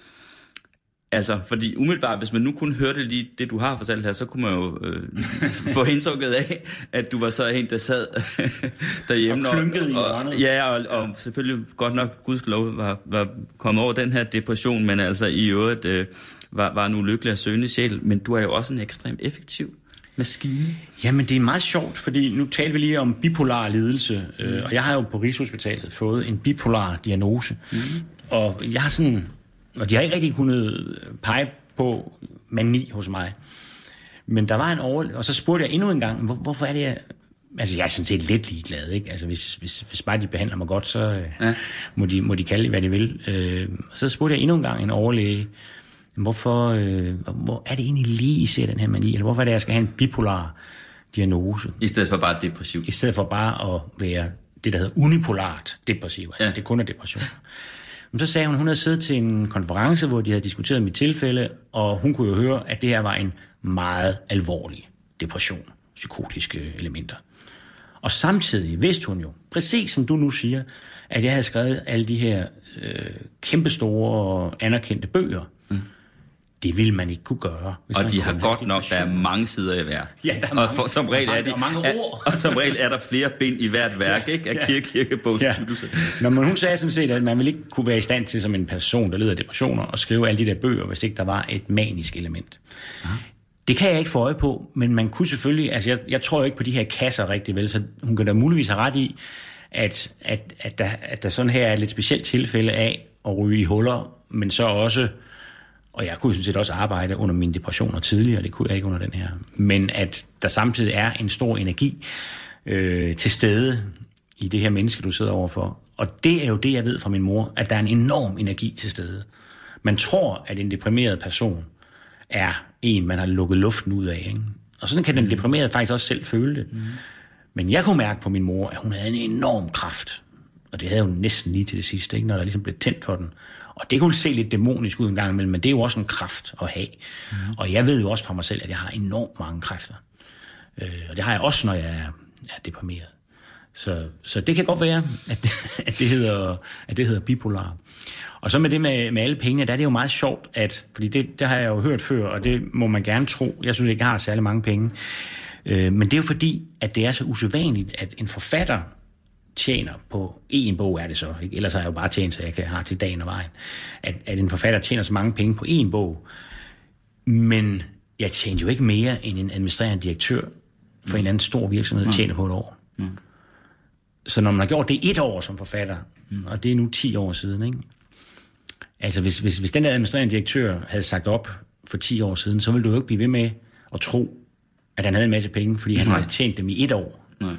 Speaker 5: Altså, fordi umiddelbart, hvis man nu kunne høre det lige, det du har fortalt her, så kunne man jo øh, *laughs* få indtrykket af, at du var så en, der sad *laughs* derhjemme.
Speaker 4: Og klynkede i
Speaker 5: og,
Speaker 4: hjørnet.
Speaker 5: Ja, og, og selvfølgelig godt nok, gudskelov, var, var kommet over den her depression, men altså i øvrigt øh, var, var en ulykkelig og søgende sjæl. Men du er jo også en ekstremt effektiv maskine.
Speaker 4: Jamen, det er meget sjovt, fordi nu talte vi lige om bipolar lidelse, mm. øh, og jeg har jo på Rigshospitalet fået en bipolar diagnose. Mm. Og jeg har sådan, og de har ikke rigtig kunnet pege på mani hos mig. Men der var en over, og så spurgte jeg endnu en gang, hvor, hvorfor er det, jeg... Altså, jeg er sådan set lidt ligeglad, ikke? Altså, hvis, hvis, hvis bare de behandler mig godt, så øh,
Speaker 5: Ja.
Speaker 4: må, de, må de kalde det, hvad de vil. Øh, og så spurgte jeg endnu en gang en overlæge, hvorfor øh, hvor er det egentlig lige, I ser den her mani? Eller hvorfor er det, jeg skal have en bipolar diagnose?
Speaker 5: I stedet for bare depressiv.
Speaker 4: I stedet for bare at være det, der hedder unipolart depressiv. Altså,
Speaker 5: Ja.
Speaker 4: det kun er depression. Men så sagde hun, hun havde siddet til en konference, hvor de havde diskuteret mit tilfælde, og hun kunne jo høre, at det her var en meget alvorlig depression, psykotiske elementer. Og samtidig vidste hun jo, præcis som du nu siger, at jeg havde skrevet alle de her øh, kæmpestore og anerkendte bøger. Det ville man ikke kunne gøre.
Speaker 5: Og de har godt nok, der er
Speaker 4: depression.
Speaker 5: mange sider i hver.
Speaker 4: Ja, der er
Speaker 5: og
Speaker 4: mange-
Speaker 5: for, som regel er de,
Speaker 4: og mange
Speaker 5: er-
Speaker 4: ord.
Speaker 5: og som regel er der flere bind i hvert værk, ikke? Af
Speaker 4: Ja.
Speaker 5: kirke, kirkebogsstudier.
Speaker 4: Nå, men hun sagde sådan set, at man ville ikke kunne være i stand til som en person, der lider af depressioner, og skrive alle de der bøger, hvis ikke der var et manisk element. Det kan jeg ikke få øje på, men man kunne selvfølgelig, altså jeg, jeg tror jo ikke på de her kasser rigtig vel, så hun kan da muligvis have ret i, at, at, at, der, at der sådan her er et lidt specielt tilfælde af at ryge i huller, men så også, og jeg kunne sådan set også arbejde under mine depressioner tidligere, det kunne jeg ikke under den her, men at der samtidig er en stor energi øh, til stede i det her menneske, du sidder overfor. Og det er jo det, jeg ved fra min mor, at der er en enorm energi til stede. Man tror, at en deprimeret person er en, man har lukket luften ud af. Ikke? Og sådan kan den deprimerede faktisk også selv føle det. Mm. Men jeg kunne mærke på min mor, at hun havde en enorm kraft. Og det havde hun næsten lige til det sidste, ikke? når der ligesom blev tændt for den. Og det kunne se lidt dæmonisk ud en gang imellem, men det er jo også en kraft at have. Mm. Og jeg ved jo også fra mig selv, at jeg har enormt mange kræfter. Øh, og det har jeg også, når jeg er, er deprimeret. Så, så det kan godt være, at, at, det hedder, at det hedder bipolar. Og så med det med, med alle pengene, der er det jo meget sjovt, at, fordi det, det har jeg jo hørt før, og det må man gerne tro. Jeg synes ikke, jeg har særlig mange penge. Øh, men det er jo fordi, at det er så usædvanligt, at en forfatter tjener på en bog, er det så. Ikke? Ellers har jeg jo bare tjent, så jeg kan have til dagen og vejen. At, at en forfatter tjener så mange penge på en bog. Men jeg tjener jo ikke mere, end en administrerende direktør for en anden stor virksomhed tjener på et år. Så når man har gjort det et år som forfatter, og det er nu 10 år siden, ikke? Altså hvis, hvis, hvis den der administrerende direktør havde sagt op for 10 år siden, så ville du jo ikke blive ved med at tro, at han havde en masse penge, fordi han
Speaker 5: Nej.
Speaker 4: havde tjent dem i et år.
Speaker 5: Nej.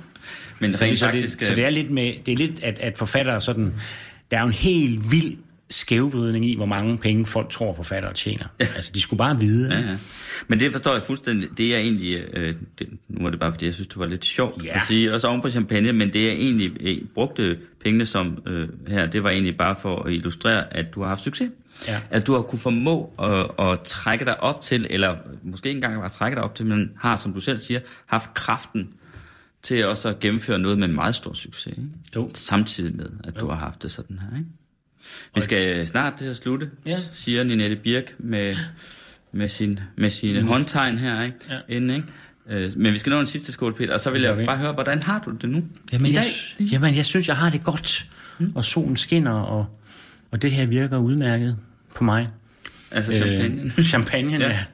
Speaker 5: Men
Speaker 4: Så
Speaker 5: rent
Speaker 4: det, så,
Speaker 5: faktisk...
Speaker 4: det, så det er lidt med, det er lidt, at, at forfattere sådan, der er jo en helt vild skævvridning i, hvor mange penge folk tror, forfattere tjener. Ja. Altså, de skulle bare vide.
Speaker 5: Ja, ja. Men det forstår jeg fuldstændig. Det er egentlig... Øh, det, nu er det bare, fordi jeg synes, det var lidt sjovt
Speaker 4: Ja.
Speaker 5: at sige. Også oven på champagne, men det er egentlig... Øh, brugte pengene som øh, her, det var egentlig bare for at illustrere, at du har haft succes.
Speaker 4: Ja.
Speaker 5: At du har kunne formå at, at trække dig op til, eller måske ikke engang bare trække dig op til, men har, som du selv siger, haft kraften til også at gennemføre noget med meget stor succes. Ikke?
Speaker 4: Jo.
Speaker 5: Samtidig med, at du har haft det sådan her. Ikke? Vi skal snart til at slutte,
Speaker 4: Ja.
Speaker 5: siger Ninette Birk med, med, sin, med sine håndtegn her, ikke?
Speaker 4: Ja.
Speaker 5: Inden, ikke? Øh, Men vi skal nå en sidste skål, Peter, og så vil jeg
Speaker 4: vi.
Speaker 5: bare høre, hvordan har du det nu?
Speaker 4: Jamen,
Speaker 5: I
Speaker 4: jeg,
Speaker 5: dag?
Speaker 4: jamen, jeg synes, jeg har det godt. Og solen skinner, og, og det her virker udmærket på mig.
Speaker 5: Altså champagne.
Speaker 4: Øh, champagne,
Speaker 5: Ja.
Speaker 4: ja.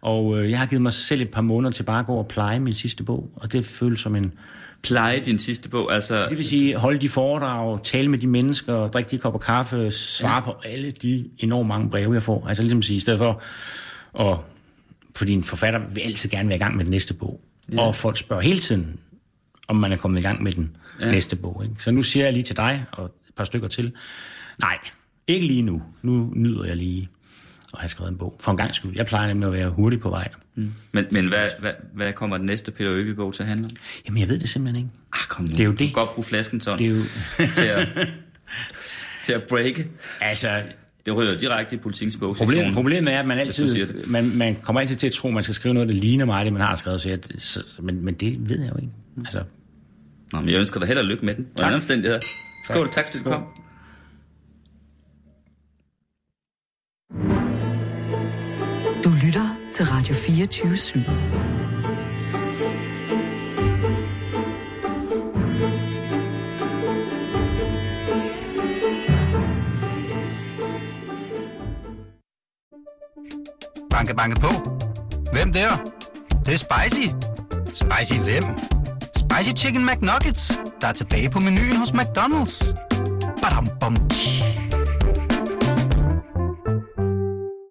Speaker 4: Og øh, jeg har givet mig selv et par måneder til bare at gå og pleje min sidste bog, og det føles som en...
Speaker 5: Pleje din sidste bog, altså...
Speaker 4: Det vil sige, holde de foredrag, tale med de mennesker, drikke de kopper kaffe, svare ja. på alle de enormt mange breve, jeg får. Altså ligesom at sige, i stedet for... Og, fordi en forfatter vil altid gerne være i gang med den næste bog. Ja. Og folk spørger hele tiden, om man er kommet i gang med den
Speaker 5: ja.
Speaker 4: næste bog. Ikke? Så nu siger jeg lige til dig, og et par stykker til, nej, ikke lige nu. Nu nyder jeg lige og have skrevet en bog. For en gang skyld. Jeg plejer nemlig at være hurtig på vej.
Speaker 5: Mm. Men, men hvad, hvad, hvad kommer den næste Peter Øby bog til at handle om?
Speaker 4: Jamen, jeg ved det simpelthen ikke.
Speaker 5: Ah, kom nu.
Speaker 4: Det er jo det.
Speaker 5: Du kan godt bruge flasken sådan.
Speaker 4: Det er jo...
Speaker 5: til, at, *laughs* til at breake.
Speaker 4: Altså,
Speaker 5: det ryger direkte i politikens bogsektion.
Speaker 4: Problemet, problemet er, at man altid man, man kommer altid til at tro, at man skal skrive noget, der ligner meget det, man har skrevet. Så jeg, så, men, men det ved jeg jo ikke. Mm. Altså.
Speaker 5: Nå, men jeg ønsker dig held og lykke med den.
Speaker 4: Tak.
Speaker 5: Og omstændigheder. Skål, tak, tak fordi du kom.
Speaker 2: Radio 24 /7.
Speaker 1: Banke, banke på. Hvem der? Det, det er spicy. Spicy hvem? Spicy Chicken McNuggets, der er tilbage på menuen hos McDonald's. Badum, bom, tji.